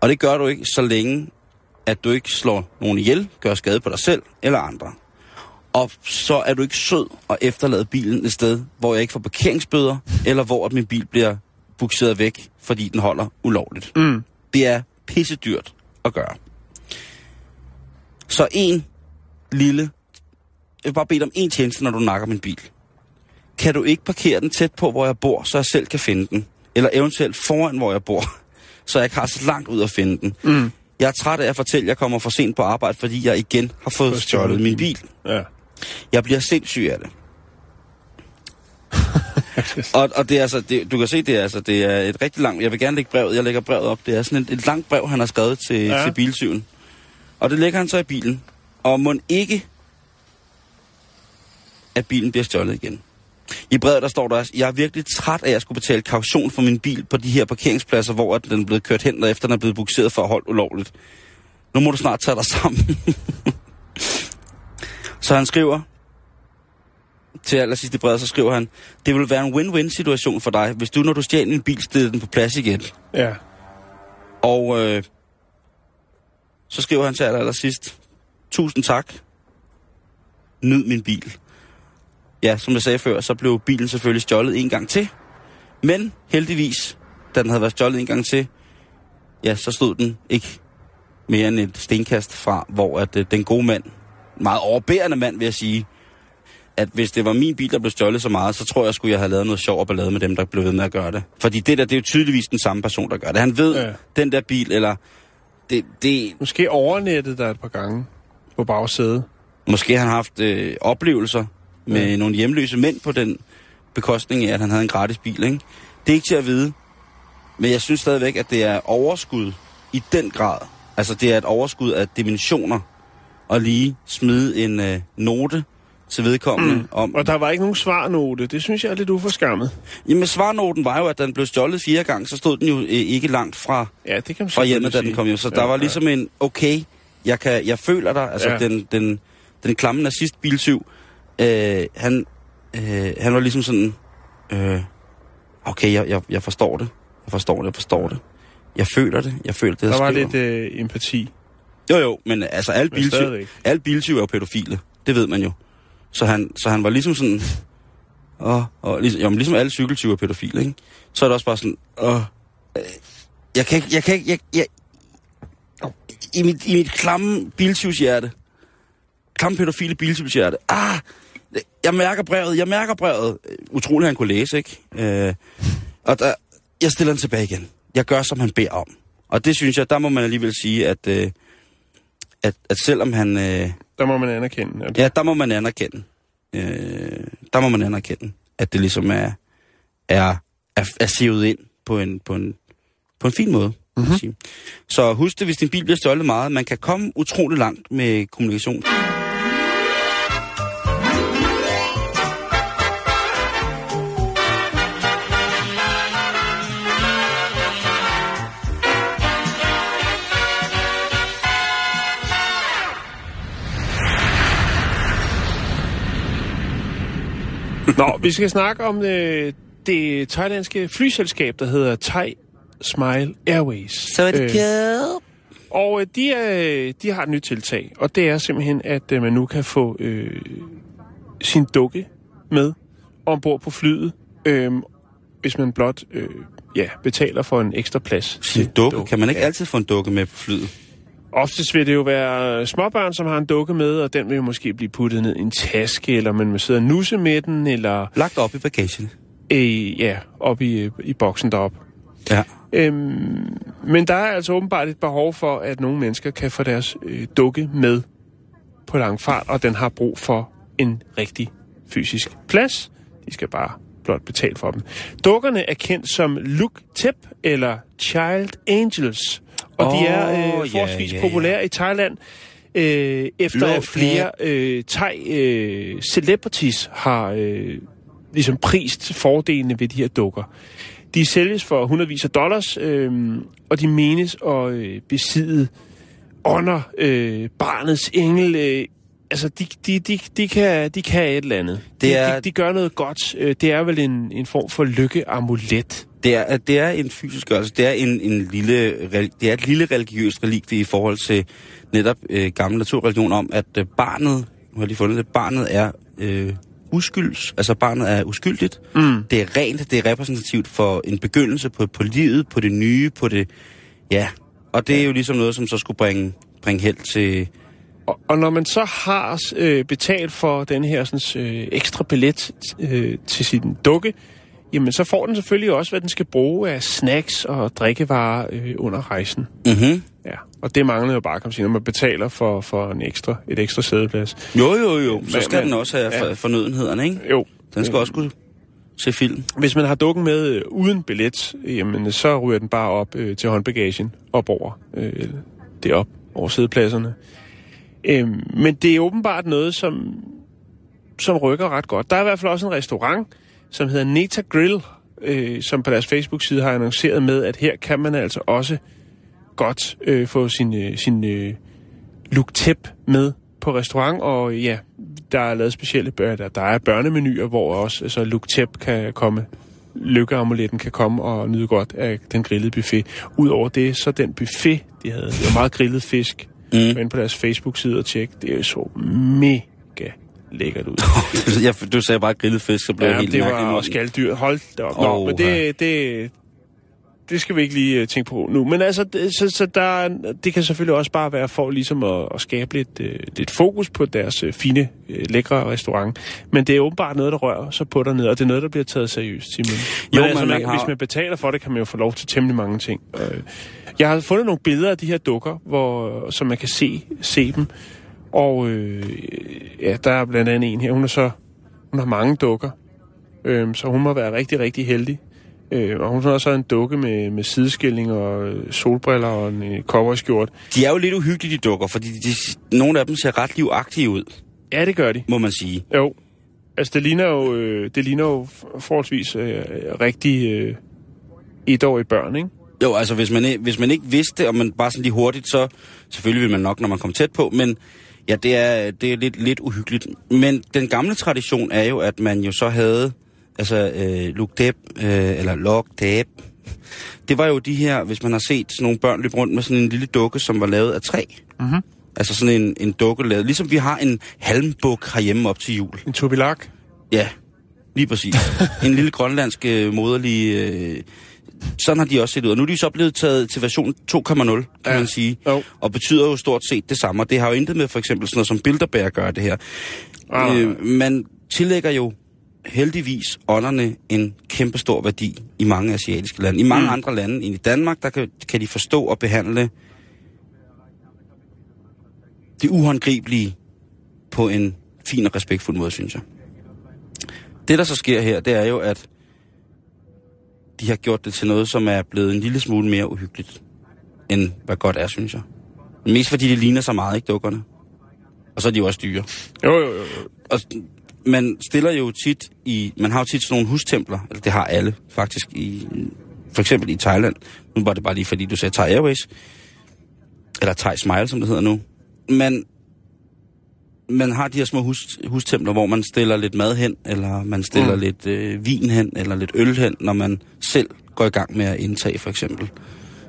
Og det gør du ikke, så længe, at du ikke slår nogen ihjel, gør skade på dig selv eller andre. Og så er du ikke sød og efterlade bilen et sted, hvor jeg ikke får parkeringsbøder, eller hvor at min bil bliver bukseret væk, fordi den holder ulovligt. Mm. Det er pisse dyrt at gøre. Så en lille... Jeg vil bare bede om en tjeneste, når du nakker min bil. Kan du ikke parkere den tæt på, hvor jeg bor, så jeg selv kan finde den? Eller eventuelt foran, hvor jeg bor, så jeg ikke har så langt ud at finde den. Mm. Jeg er træt af at fortælle, at jeg kommer for sent på arbejde, fordi jeg igen har fået stjålet min bil. Ja. Jeg bliver sindssyg af det. og, og det er altså, det, du kan se, det er, altså, det er et rigtig langt, jeg vil gerne lægge brevet, jeg lægger brevet op, det er sådan et, et langt brev, han har skrevet til, ja. Til bilsyven. Og det lægger han så i bilen. Og må ikke, at bilen bliver stjålet igen. I brevet der står der også, jeg er virkelig træt af, at jeg skulle betale kaution for min bil på de her parkeringspladser, hvor at den er blevet kørt hen, og efter den er blevet bukseret for at holde ulovligt. Nu må du snart tage dig sammen. så han skriver, til allersidst i brevet, så skriver han, det vil være en win-win situation for dig, hvis du, når du stjæler en bil, stiller den på plads igen. Ja. Og øh, så skriver han til aller, allersidst, tusind tak, nyd min bil. Ja, som jeg sagde før, så blev bilen selvfølgelig stjålet en gang til. Men heldigvis, da den havde været stjålet en gang til, ja, så stod den ikke mere end et stenkast fra, hvor at, øh, den gode mand, meget overbærende mand vil jeg sige, at hvis det var min bil, der blev stjålet så meget, så tror jeg, skulle jeg have lavet noget sjov og ballade med dem, der blev ved med at gøre det. Fordi det der, det er jo tydeligvis den samme person, der gør det. Han ved, ja. Den der bil, eller det, det, Måske overnettet der et par gange på bagsædet. måske har han haft øh, oplevelser med Ja. nogle hjemløse mænd på den bekostning af, at han havde en gratis bil. Ikke? Det er ikke til at vide, men jeg synes stadigvæk, at det er overskud i den grad. Altså, det er et overskud af dimensioner at lige smide en øh, note til vedkommende mm. om... Og der var ikke nogen svarnote. Det synes jeg er lidt uforskammet. Jamen, svarnoten var jo, at den blev stjålet fire gange, så stod den jo øh, ikke langt fra, Ja, det kan fra hjemmet, da den kom hjem. Så sige. der Ja, var ja. ligesom en, okay, jeg, kan, jeg føler dig, altså Ja. den, den, den klamme nazist-bilsyv, øh, han, øh, han var ligesom sådan, øh, okay, jeg, jeg, jeg forstår det, jeg forstår det, jeg forstår det. Jeg føler det, jeg føler det, jeg Der var skriver. lidt øh, empati. Jo, jo, men altså alle Men biltyv, stadigvæk. alle biltyv er jo pædofile, det ved man jo. Så han, så han var ligesom sådan, og, og ligesom, jo, men ligesom alle cykeltyve er pædofile, ikke? Så er det også bare sådan, åh, øh, jeg kan ikke, jeg kan ikke, jeg, jeg, i mit, i mit klamme biltyvshjerte, klamme pædofile biltyvshjerte, ah, jeg mærker brevet, jeg mærker brevet. Utroligt, han kunne læse, ikke? Øh, og der, jeg stiller den tilbage igen. Jeg gør, som han beder om. Og det synes jeg, der må man alligevel sige, at, øh, at, at selvom han... Øh, Der må man anerkende. At ja, der må man anerkende. Øh, der må man anerkende, at det ligesom er, er, er, er sivet ind på en, på en, på en fin måde. Mm-hmm. Så husk det, hvis din bil bliver stjålet meget, man kan komme utrolig langt med kommunikation. Nå, vi skal snakke om øh, det thailandske flyselskab, der hedder Thai Smile Airways. Så er det Øh, øh. Og øh, de, er, de har et nyt tiltag, og det er simpelthen, at øh, man nu kan få øh, sin dukke med ombord på flyet, øh, hvis man blot øh, ja, betaler for en ekstra plads. Sin dukke. dukken. Kan man ikke Ja. altid få en dukke med på flyet? Oftest vil det jo være småbørn, som har en dukke med, og den vil jo måske blive puttet ned i en taske, eller man vil sidde og nusse med den, eller Lagt op i bagagen. øh, ja, op i, i boksen derop. Ja. Øhm, men der er altså åbenbart et behov for, at nogle mennesker kan få deres øh, dukke med på lang fart, og den har brug for en rigtig fysisk plads. De skal bare blot betale for dem. Dukkerne er kendt som Look Tip eller Child Angels, og oh, de er øh, forholdsvis ja, ja. populære i Thailand, øh, efter at flere øh, thai øh, celebrities har øh, ligesom prist fordelene ved de her dukker. De sælges for hundredvis af dollars, øh, og de menes at øh, besidde ånder, øh, barnets engel. Øh, altså, de, de, de, de, kan, de kan et eller andet. Det de, er- de, de gør noget godt. Øh, det er vel en, en form for lykkeamulet. Det er, at det er en fysisk gørelse. Det er, en, en lille, det er et lille religiøst relikvie i forhold til netop øh, gammel naturreligion om, at øh, barnet, nu har jeg lige fundet det, barnet er øh, uskylds, altså barnet er uskyldigt. Mm. Det er rent, det er repræsentativt for en begyndelse på, på livet, på det nye, på det, ja. Og det er jo ligesom noget, som så skulle bringe, bringe held til, Og, og når man så har øh, betalt for den her sådan, øh, ekstra billet øh, til sin dukke, jamen så får den selvfølgelig også, hvad den skal bruge af snacks og drikkevarer øh, under rejsen. mm-hmm. Ja, og det mangler jo bare, kan man sige, når man betaler for, for en ekstra, et ekstra sædeplads. Jo, jo, jo. Så skal men- den også have ja. for, fornødenhederne, ikke? Jo. Den skal også kunne se film. Hvis man har dukken med øh, uden billet, jamen så ryger den bare op øh, til håndbagagen, op over, øh, det op over sædepladserne. Øhm, men det er åbenbart noget, som, som rykker ret godt. Der er i hvert fald også en restaurant, som hedder Neta Grill, øh, som på deres Facebook-side har annonceret med, at her kan man altså også godt øh, få sin, øh, sin øh, look tip med på restaurant, og ja, der er lavet specielle der, der er børnemenuer, hvor også altså, look tip kan komme lykkeamuletten kan komme og nyde godt af den grillede buffet. Udover det, så den buffet, de havde, det var meget grillet fisk, Mm. ind på deres Facebook-side og tjek, det så mega lækkert ud. jeg, du sagde bare grillet fisk, så blev jeg Ja, helt det var også skalddyr. Hold da op. Nå, men det, det, det skal vi ikke lige uh, tænke på nu. Men altså, det, så, så der, er- det kan selvfølgelig også bare være for ligesom at, at skabe lidt, uh, lidt fokus på deres uh, fine, lækre restaurant. Men det er åbenbart noget, der rører sig på dernede, og det er noget, der bliver taget seriøst, Simon. Men Jo, altså, man, man har- hvis man betaler for det, kan man jo få lov til temmelig mange ting. Jeg har fundet nogle billeder af de her dukker, hvor, så man kan se, se dem. Og øh, ja, der er blandt andet en her. Hun er så hun har mange dukker. Øhm, så hun må være rigtig, rigtig heldig. Øh, og hun har også en dukke med, med sideskilling og øh, solbriller og en øh, cowboyskjort. De er jo lidt uhyggelige, de dukker, fordi de, de, nogle af dem ser ret livagtige ud, Ja, det gør de. må man sige. Jo. Altså, det ligner jo, øh, det ligner jo forholdsvis øh, rigtig øh, etårige børn, ikke? Jo, altså hvis man, hvis man ikke vidste og man bare sådan lige hurtigt, så selvfølgelig vil man nok, når man kommer tæt på, men ja, det er, det er lidt, lidt uhyggeligt. Men den gamle tradition er jo, at man jo så havde, altså øh, Luke Depp, øh, eller Depp, det var jo de her, hvis man har set sådan nogle børn løbe rundt med sådan en lille dukke, som var lavet af træ. Mhm. Altså sådan en, en dukke lavet, ligesom vi har en halmbuk herhjemme op til jul. En tubilak. Ja, lige præcis. en lille grønlandsk øh, moderlig... Øh, sådan har de også set ud. Og nu er de så blevet taget til version 2.0, kan Ja. man sige. Jo. Og betyder jo stort set det samme. Og det har jo intet med for eksempel sådan noget som Bilderberg at gøre det her. Ah. Øh, man tillægger jo heldigvis ånderne en kæmpestor værdi i mange asiatiske lande. I mange mm. andre lande end i Danmark, der kan, kan de forstå og behandle det uhåndgribelige på en fin og respektfuld måde, synes jeg. Det, der så sker her, det er jo, at de har gjort det til noget, som er blevet en lille smule mere uhyggeligt, end hvad godt er, synes jeg. Mest fordi det ligner så meget, ikke dukkerne? Og så er de jo også dyre. Jo, jo, jo. Og man stiller jo tit i... Man har jo tit sådan nogle hustempler, eller det har alle faktisk, i, for eksempel i Thailand. Nu var det bare lige fordi, du sagde Thai Airways. Eller Thai Smile, som det hedder nu. Men man har de her små hus, hustempler, hvor man stiller lidt mad hen, eller man stiller mm. Lidt øh, vin hen, eller lidt øl hen, når man selv går i gang med at indtage, for eksempel.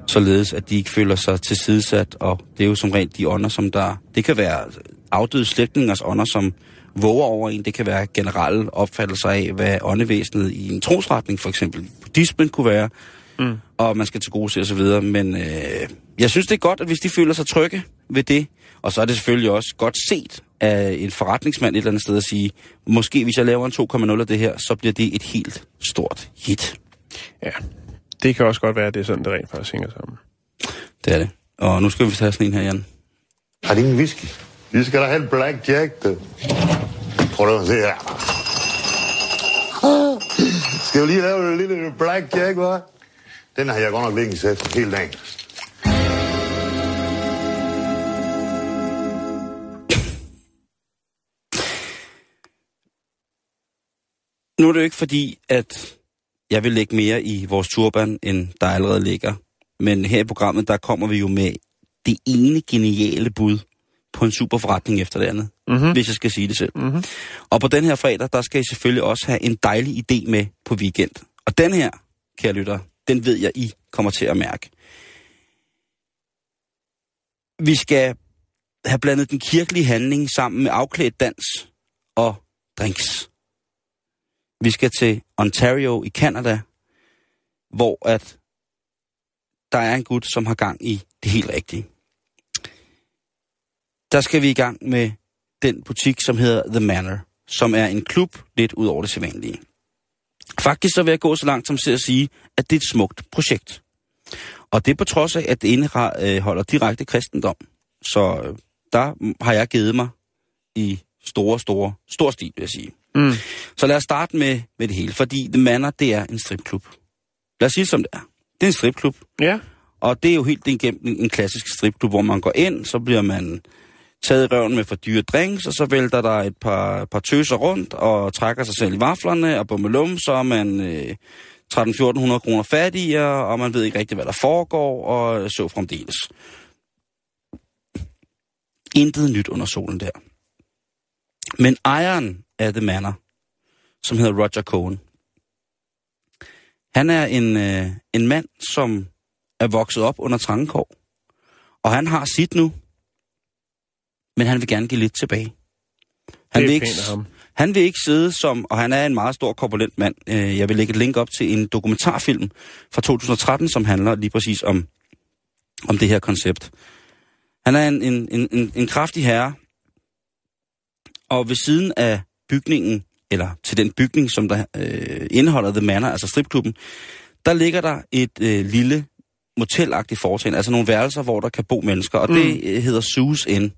således at de ikke føler sig tilsidesat, og det er jo som regel de ånder, som der... Det kan være afdøde slægtningers ånder, som våger over en. Det kan være generelle opfattelser af, hvad åndevæsenet i en trosretning, for eksempel buddhismen, kunne være, mm. og man skal til gode se osv. Men øh, jeg synes, det er godt, at hvis de føler sig trygge ved det, og så er det selvfølgelig også godt set af en forretningsmand et eller andet sted at sige, måske hvis jeg laver en 2,0 af det her, så bliver det et helt stort hit. Ja, det kan også godt være, at det er sådan, det rent faktisk hænger sammen. Det er det. Og nu skal vi tage sådan en her, Jan. Har de ingen whisky? Vi skal da have en Black Jack, du. Prøv at se her. Skal vi lige lave en lille Black Jack, hva'? Den har jeg godt nok liggende sæt hele dagen. Nu er det jo ikke fordi, at jeg vil lægge mere i vores turban, end der allerede ligger. Men her i programmet, der kommer vi jo med det ene geniale bud på en super forretning efter det andet, mm-hmm. hvis jeg skal sige det selv. Mm-hmm. Og på den her fredag, der skal I selvfølgelig også have en dejlig idé med på weekend. Og den her, kære lytter, den ved jeg, I kommer til at mærke. Vi skal have blandet den kirkelige handling sammen med afklædt dans og drinks. Vi skal til Ontario i Canada, hvor at der er en gut, som har gang i det helt rigtige. Der skal vi i gang med den butik, som hedder The Manor, som er en klub lidt ud over det sædvanlige. Faktisk så vil jeg gå så langt som til at sige, at det er et smukt projekt. Og det er på trods af, at det indeholder øh, direkte kristendom. Så øh, der har jeg givet mig i store, store, stor stil, vil jeg sige. Mm. Så lad os starte med, med det hele, fordi The Manor, det er en stripklub. Lad os sige det som det er. Det er en stripklub. Ja. Og det er jo helt igennem en, en klassisk stripklub, hvor man går ind, så bliver man taget i røven med for dyre drinks, og så vælter der et par, par tøser rundt og trækker sig selv i vaflerne, og bummelum, så er man øh, 13-1400 kroner fattigere, og man ved ikke rigtig, hvad der foregår, og så fremdeles. Intet nyt under solen der. Men ejeren af The Manor, som hedder Roger Cohen, han er en, øh, en mand, som er vokset op under trangekår. Og han har sit nu, men han vil gerne give lidt tilbage. Han vil ikke, ham. han vil ikke sidde som, og han er en meget stor korpulent mand. Øh, Jeg vil lægge et link op til en dokumentarfilm fra 2013, som handler lige præcis om, om det her koncept. Han er en, en, en, en, en kraftig herre, og ved siden af bygningen, eller til den bygning, som der øh, indeholder The Manor, altså stripklubben, der ligger der et øh, lille motelagtigt foretagende, altså nogle værelser, hvor der kan bo mennesker, og mm. det øh, hedder Sus Inn.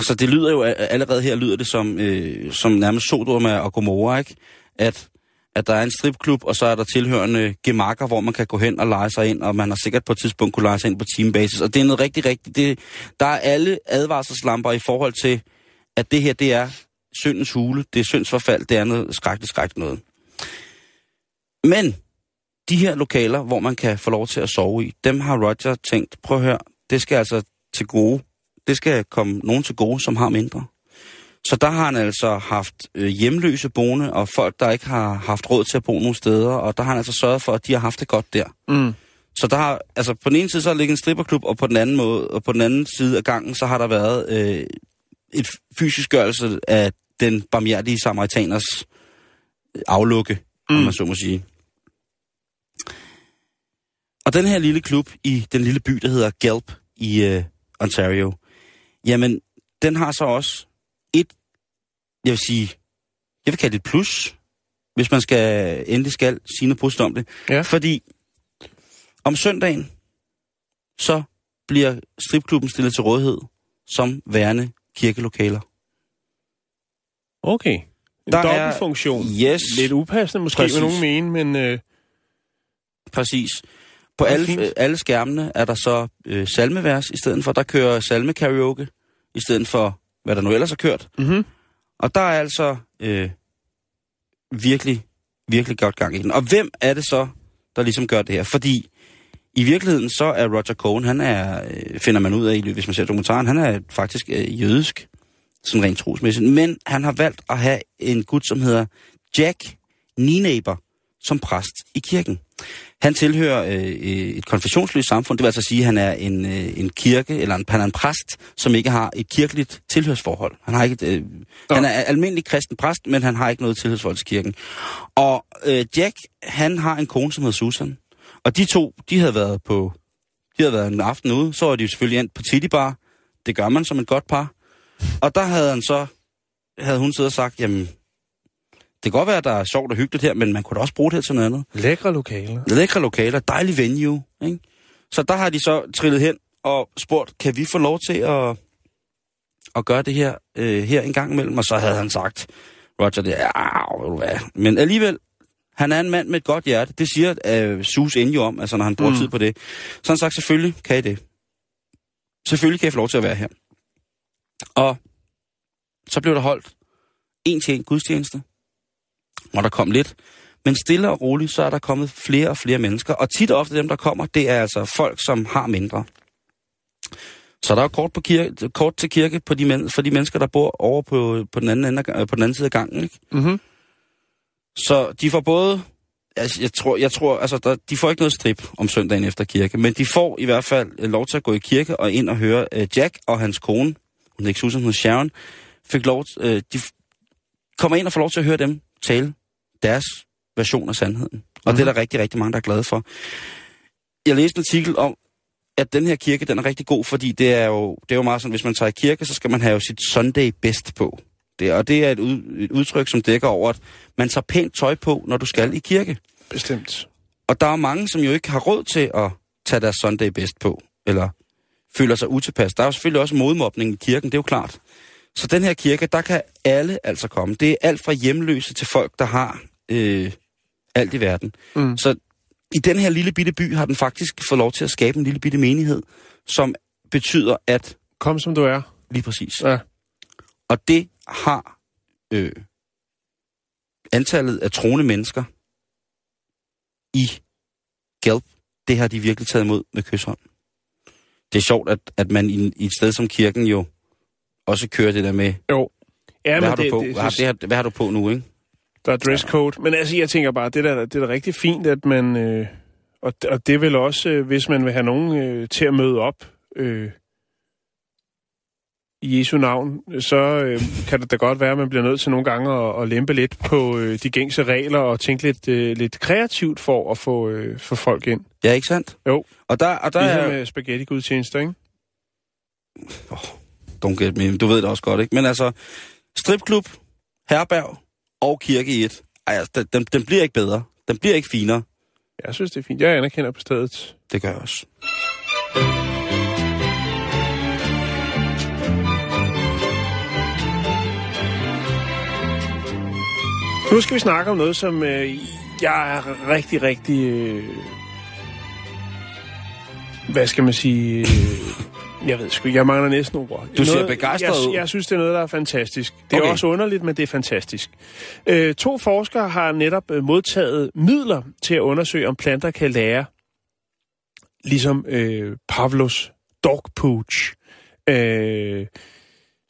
Så det lyder jo, allerede her lyder det som, øh, som nærmest Sodoma og Gomorra, ikke? At, at der er en stripklub, og så er der tilhørende gemakker, hvor man kan gå hen og lege sig ind, og man har sikkert på et tidspunkt kunne lege sig ind på teambasis. Og det er noget rigtig, rigtig... Det, der er alle advarselslamper i forhold til, at det her, det er syndens hule, det er syndsforfald, det er noget skrækkeligt, skrækkeligt noget. Men de her lokaler, hvor man kan få lov til at sove i, dem har Roger tænkt, prøv at høre, det skal altså til gode. Det skal komme nogen til gode, som har mindre. Så der har han altså haft øh, hjemløse boende, og folk, der ikke har haft råd til at bo nogen steder, og der har han altså sørget for, at de har haft det godt der. Mm. Så der har, altså på den ene side så har ligget en stripperklub, og på den anden måde, og på den anden side af gangen, så har der været øh, et fysisk gørelse af den barmhjertige samaritaners øh, aflukke, mm. om man så må sige. Og den her lille klub i den lille by, der hedder Gelp i øh, Ontario, jamen, den har så også et, jeg vil sige, jeg vil kalde det et plus, hvis man skal endelig skal sige noget positivt om det. Ja. Fordi om søndagen, så bliver stripklubben stillet til rådighed som værende kirkelokaler. Okay. En Der er- dobbeltfunktion. Yes. Lidt upassende måske, Præcis. vil nogen mene, men øh, Præcis. På er alle, fint. øh, alle skærmene er der så øh, salmevers i stedet for. Der kører salmekaraoke i stedet for, hvad der nu ellers har kørt. Mhm. Og der er altså øh, virkelig, virkelig godt gang i den. Og hvem er det så, der ligesom gør det her? Fordi i virkeligheden så er Roger Cohen, han er, øh, finder man ud af, i- hvis man ser dokumentaren, han er faktisk øh, jødisk, sådan rent trosmæssigt. Men han har valgt at have en gut, som hedder Jack Nienaber, som præst i kirken. Han tilhører øh, et konfessionsløst samfund, det vil altså sige, at han er en, øh, en kirke, eller en, han er en præst, som ikke har et kirkeligt tilhørsforhold. Han, har ikke et, øh, han er almindelig kristen præst, men han har ikke noget tilhørsforhold til kirken. Og øh, Jack, han har en kone, som hedder Susan. Og de to, de havde været på de havde været en aften ude, så var de jo selvfølgelig endt på Titty Bar. Det gør man som et godt par. Og der havde han så, havde hun siddet og sagt, jamen, det kan godt være, at der er sjovt og hyggeligt her, men man kunne da også bruge det her til noget andet. Lækre lokaler. Lækre lokaler, dejlig venue, ikke? Så der har de så trillet hen og spurgt, kan vi få lov til at, at gøre det her, øh, her en gang imellem? Og så havde han sagt, Roger, det er, ved du hvad. Men alligevel, han er en mand med et godt hjerte. Det siger øh, Sus end jo om, altså når han bruger mm. tid på det. Så han sagt, selvfølgelig kan I det. Selvfølgelig kan jeg få lov til at være her. Og så blev der holdt en til en gudstjeneste, hvor der kom lidt. Men stille og roligt, så er der kommet flere og flere mennesker. Og tit og ofte dem, der kommer, det er altså folk, som har mindre. Så der er kort, på kirke, kort til kirke på de men, for de mennesker, der bor over på, på, den, anden, ende, på den anden side af gangen. Ikke? Mm-hmm. Så de får både... Altså, jeg tror, jeg tror altså, der, de får ikke noget strip om søndagen efter kirke, men de får i hvert fald øh, lov til at gå i kirke og ind og høre uh, Jack og hans kone, hun hedder ikke Susan, hun Sharon, fik lov, uh, de kommer ind og får lov til at høre dem tale deres version af sandheden. Og mm-hmm. det er der rigtig, rigtig mange, der er glade for. Jeg læste en artikel om, at den her kirke, den er rigtig god, fordi det er jo, det er jo meget sådan, hvis man tager i kirke, så skal man have jo sit Sunday best på. Det, og det er et, ud, et udtryk, som dækker over, at man tager pænt tøj på, når du skal i kirke. Bestemt. Og der er mange, som jo ikke har råd til at tage deres Sunday best på, eller føler sig utilpas. Der er jo selvfølgelig også modmobning i kirken, det er jo klart. Så den her kirke, der kan alle altså komme. Det er alt fra hjemløse til folk, der har øh, alt i verden. Mm. Så i den her lille bitte by har den faktisk fået lov til at skabe en lille bitte menighed, som betyder, at... Kom som du er. Lige præcis. Ja. Og det har øh, antallet af troende mennesker i Gelb, det har de virkelig taget imod med kysshånd. Det er sjovt, at, at man i, i et sted som kirken jo også kører det der med... Jo. Ja, hvad, men har det, du på? det, hvad, har, det har, hvad har du på nu, ikke? Der er dresscode. Men altså, jeg tænker bare, det der, det er da rigtig fint, at man... Øh, og, og det vel også, øh, hvis man vil have nogen øh, til at møde op øh, i Jesu navn, så øh, kan det da godt være, at man bliver nødt til nogle gange at, at lempe lidt på øh, de gængse regler og tænke lidt, øh, lidt kreativt for at få, øh, få folk ind. Ja, ikke sandt? Jo. Og der, og der Ligesom er... med spaghetti-gudstjenester, ikke? Oh, don't get me, du ved det også godt, ikke? Men altså, stripklub, herberg og kirke i et. Ej, altså, den, den bliver ikke bedre. Den bliver ikke finere. Jeg synes, det er fint. Jeg anerkender på stedet. Det gør jeg også. Nu skal vi snakke om noget, som øh, jeg er rigtig, rigtig... Øh, hvad skal man sige... Øh, jeg ved sgu ikke, jeg mangler næsten ord. Du ser noget, begejstret jeg, ud. jeg synes, det er noget, der er fantastisk. Det er Okay. også underligt, men det er fantastisk. Øh, to forskere har netop øh, modtaget midler til at undersøge, om planter kan lære, ligesom øh, Pavlos dog pooch, øh,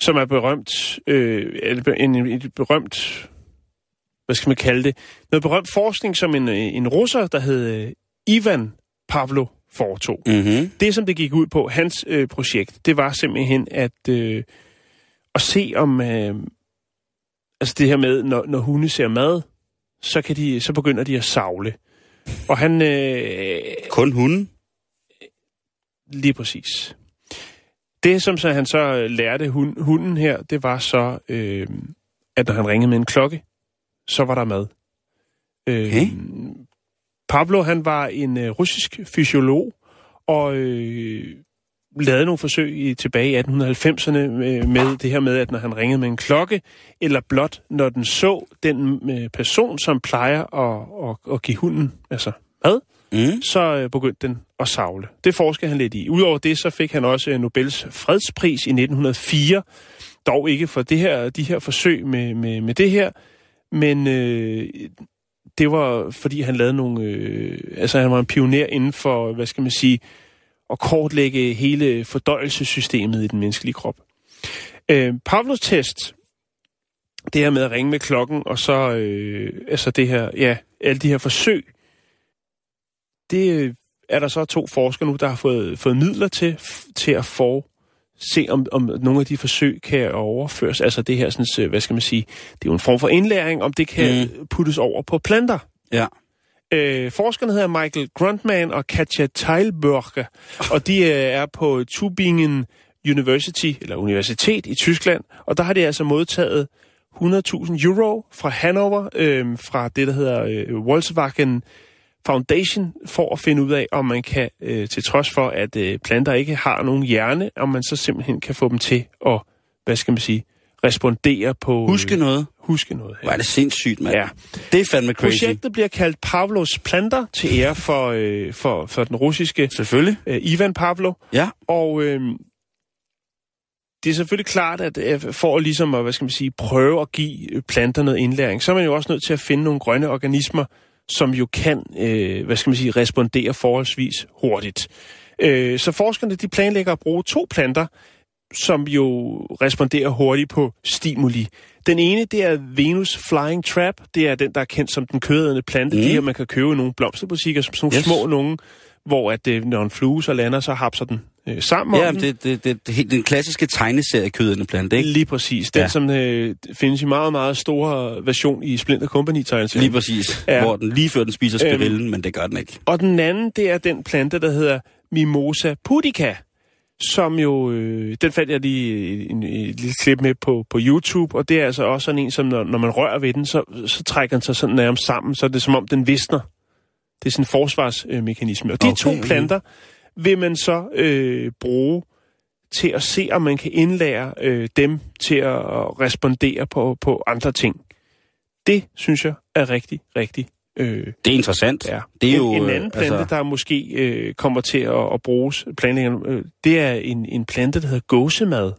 som er berømt, øh, eller en, en berømt hvad skal man kalde det, noget berømt forskning, som en, en russer, der hed øh, Ivan Pavlo, foretog. Mm-hmm. Det, som det gik ud på, hans øh, projekt, det var simpelthen at, øh, at se om, øh, altså det her med, når, når hunde ser mad, så, kan de, så begynder de at savle. Og han, øh, Kun hunden? lige præcis. Det, som så han så øh, lærte hun, hunden her, det var så, øh, at når han ringede med en klokke, så var der mad. Øh, Okay. Pablo, han var en øh, russisk fysiolog, og øh, lavede nogle forsøg i, tilbage i 1890'erne med, med det her med, at når han ringede med en klokke, eller blot når den så den øh, person, som plejer at, at, at give hunden altså mad, Mm. så øh, begyndte den at savle. Det forskede han lidt i. Udover det, så fik han også øh, Nobels fredspris i 1904. Dog ikke for det her, de her forsøg med, med, med det her, men øh, det var, fordi han lavede nogle... Øh, altså, han var en pioner inden for, hvad skal man sige, at kortlægge hele fordøjelsessystemet i den menneskelige krop. Øh, Pavlos test, det her med at ringe med klokken, og så, øh, altså det her, ja, alle de her forsøg, det øh, er der så to forskere nu, der har fået, fået midler til, f- til at for, se, om, om nogle af de forsøg kan overføres. Altså det her, sådan, øh, hvad skal man sige, det er jo en form for indlæring, om det kan mm. puttes over på planter. Ja. Øh, forskerne hedder Michael Grundman og Katja Teilberger, og de øh, er på Tübingen University, eller universitet i Tyskland, og der har de altså modtaget 100.000 euro fra Hannover, øh, fra det, der hedder øh, Volkswagen Foundation, for at finde ud af, om man kan, øh, til trods for, at øh, planter ikke har nogen hjerne, om man så simpelthen kan få dem til at, hvad skal man sige, respondere på... Huske noget. Huske noget. Hvor er det sindssygt, mand. Ja. Det er fandme crazy. Projektet bliver kaldt Pavlos planter til ære for, øh, for, for den russiske Selvfølgelig. øh, Ivan Pavlov. Ja. Og øh, det er selvfølgelig klart, at øh, for at, ligesom at hvad skal man sige, prøve at give øh, planter noget indlæring, så er man jo også nødt til at finde nogle grønne organismer, som jo kan øh, hvad skal man sige, respondere forholdsvis hurtigt. Øh, så forskerne de planlægger at bruge to planter, som jo responderer hurtigt på stimuli. Den ene, det er Venus Flying Trap. Det er den, der er kendt som den kødædende plante. Mm. De her, man kan købe i nogle blomsterbutikker, som sådan nogle Yes. små nogen, hvor at, øh, når en flue så lander, så hapser den øh, sammen Ja, om det, det, det, det, helt- den klassiske tegneserie kødende plante, ikke? Lige præcis. Den, Ja. som øh, findes i meget, meget store version i Splinter company tegneserien Lige præcis. Ja. Hvor den lige før den spiser spirillen, øhm. men det gør den ikke. Og den anden, det er den plante, der hedder Mimosa pudica, som jo, øh, den fandt jeg lige en, en lille klip med på, på YouTube, og det er altså også sådan en, som når, når man rører ved den, så, så trækker den sig sådan nærmest sammen, så er det som om den visner. Det er sådan en forsvarsmekanisme. Og de Okay, to planter vil man så øh, bruge til at se, om man kan indlære øh, dem til at respondere på, på andre ting. Det synes jeg er rigtig, rigtig øh, Det er interessant. Ja. Det er jo, en, en øh, anden plante, altså- altså... der måske øh, kommer til at, at bruges, planlæggerne, øh, det er en, en plante, der hedder gåsemad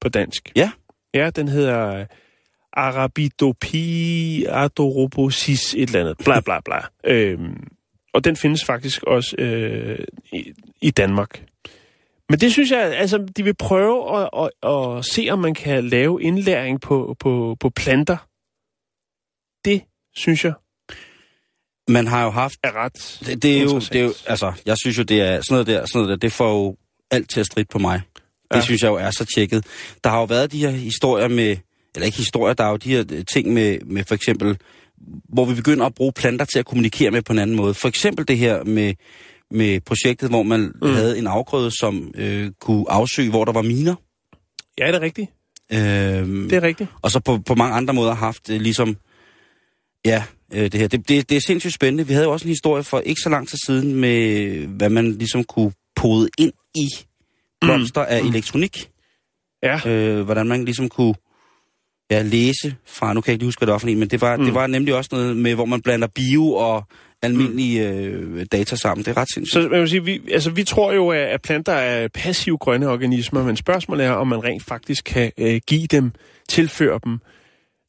på dansk. Ja. Ja, den hedder Arabidopi adorobosis et eller andet. Bla, bla, bla. øhm, og den findes faktisk også øh, i, i Danmark. Men det synes jeg, altså, de vil prøve at, at, at se, om man kan lave indlæring på, på, på planter. Det synes jeg Man har jo haft... er ret Det, det, er jo, det er jo, altså, jeg synes jo, det er sådan noget der, sådan noget der, det får jo alt til at stride på mig. Det Ja. ja. synes jeg jo er så tjekket. Der har jo været de her historier med, eller ikke historier, der er jo de her øh, ting med, med for eksempel, hvor vi begynder at bruge planter til at kommunikere med på en anden måde. For eksempel det her med, med projektet, hvor man mm. havde en afgrøde, som øh, kunne afsøge, hvor der var miner. Ja, det er rigtigt. Øhm, Det er rigtigt. og så på, på mange andre måder haft øh, ligesom, ja, øh, det her. Det, det, det er sindssygt spændende. Vi havde jo også en historie for ikke så lang tid siden med, hvad man ligesom kunne pode ind i blomster mm. af elektronik. Ja. Øh, hvordan man ligesom kunne ja, læse fra, nu kan jeg ikke huske, hvad det var for en, men det var, mm. det var nemlig også noget med, hvor man blander bio og almindelige øh, data sammen. Det er ret sindssygt. Så man vil sige, vi, altså, vi tror jo, at at planter er passive grønne organismer, men spørgsmålet er, om man rent faktisk kan øh, give dem, tilføre dem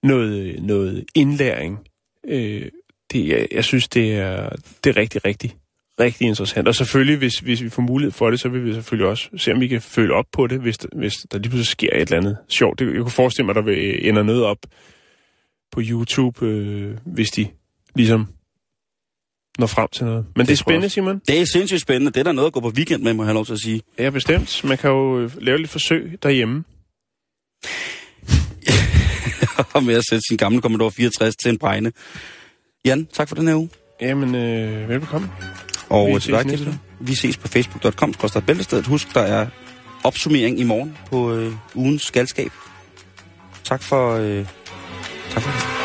noget, noget indlæring. Øh, det, jeg, jeg synes, det er, det er rigtig, rigtig, rigtig interessant. Og selvfølgelig, hvis, hvis vi får mulighed for det, så vil vi selvfølgelig også se, om vi kan følge op på det, hvis hvis der lige pludselig sker et eller andet sjovt. Det, jeg kunne forestille mig, at der vil ender noget op på YouTube, øh, hvis de ligesom når frem til noget. Men det, det er spændende. Simon. Det er sindssygt spændende. Det er der noget at gå på weekend med, må jeg have lov til at sige. Ja, bestemt. Man kan jo øh, lave lidt forsøg derhjemme. med at sætte sin gamle Commodore 64 til en bregne. Jan, tak for den her uge. Jamen, øh, velbekomme. Og Vi til ses dig, næste. Vi ses på facebook.com, bæltestedet. Husk, der er opsummering i morgen på øh, ugens skalskab. Tak for... Øh, tak for det.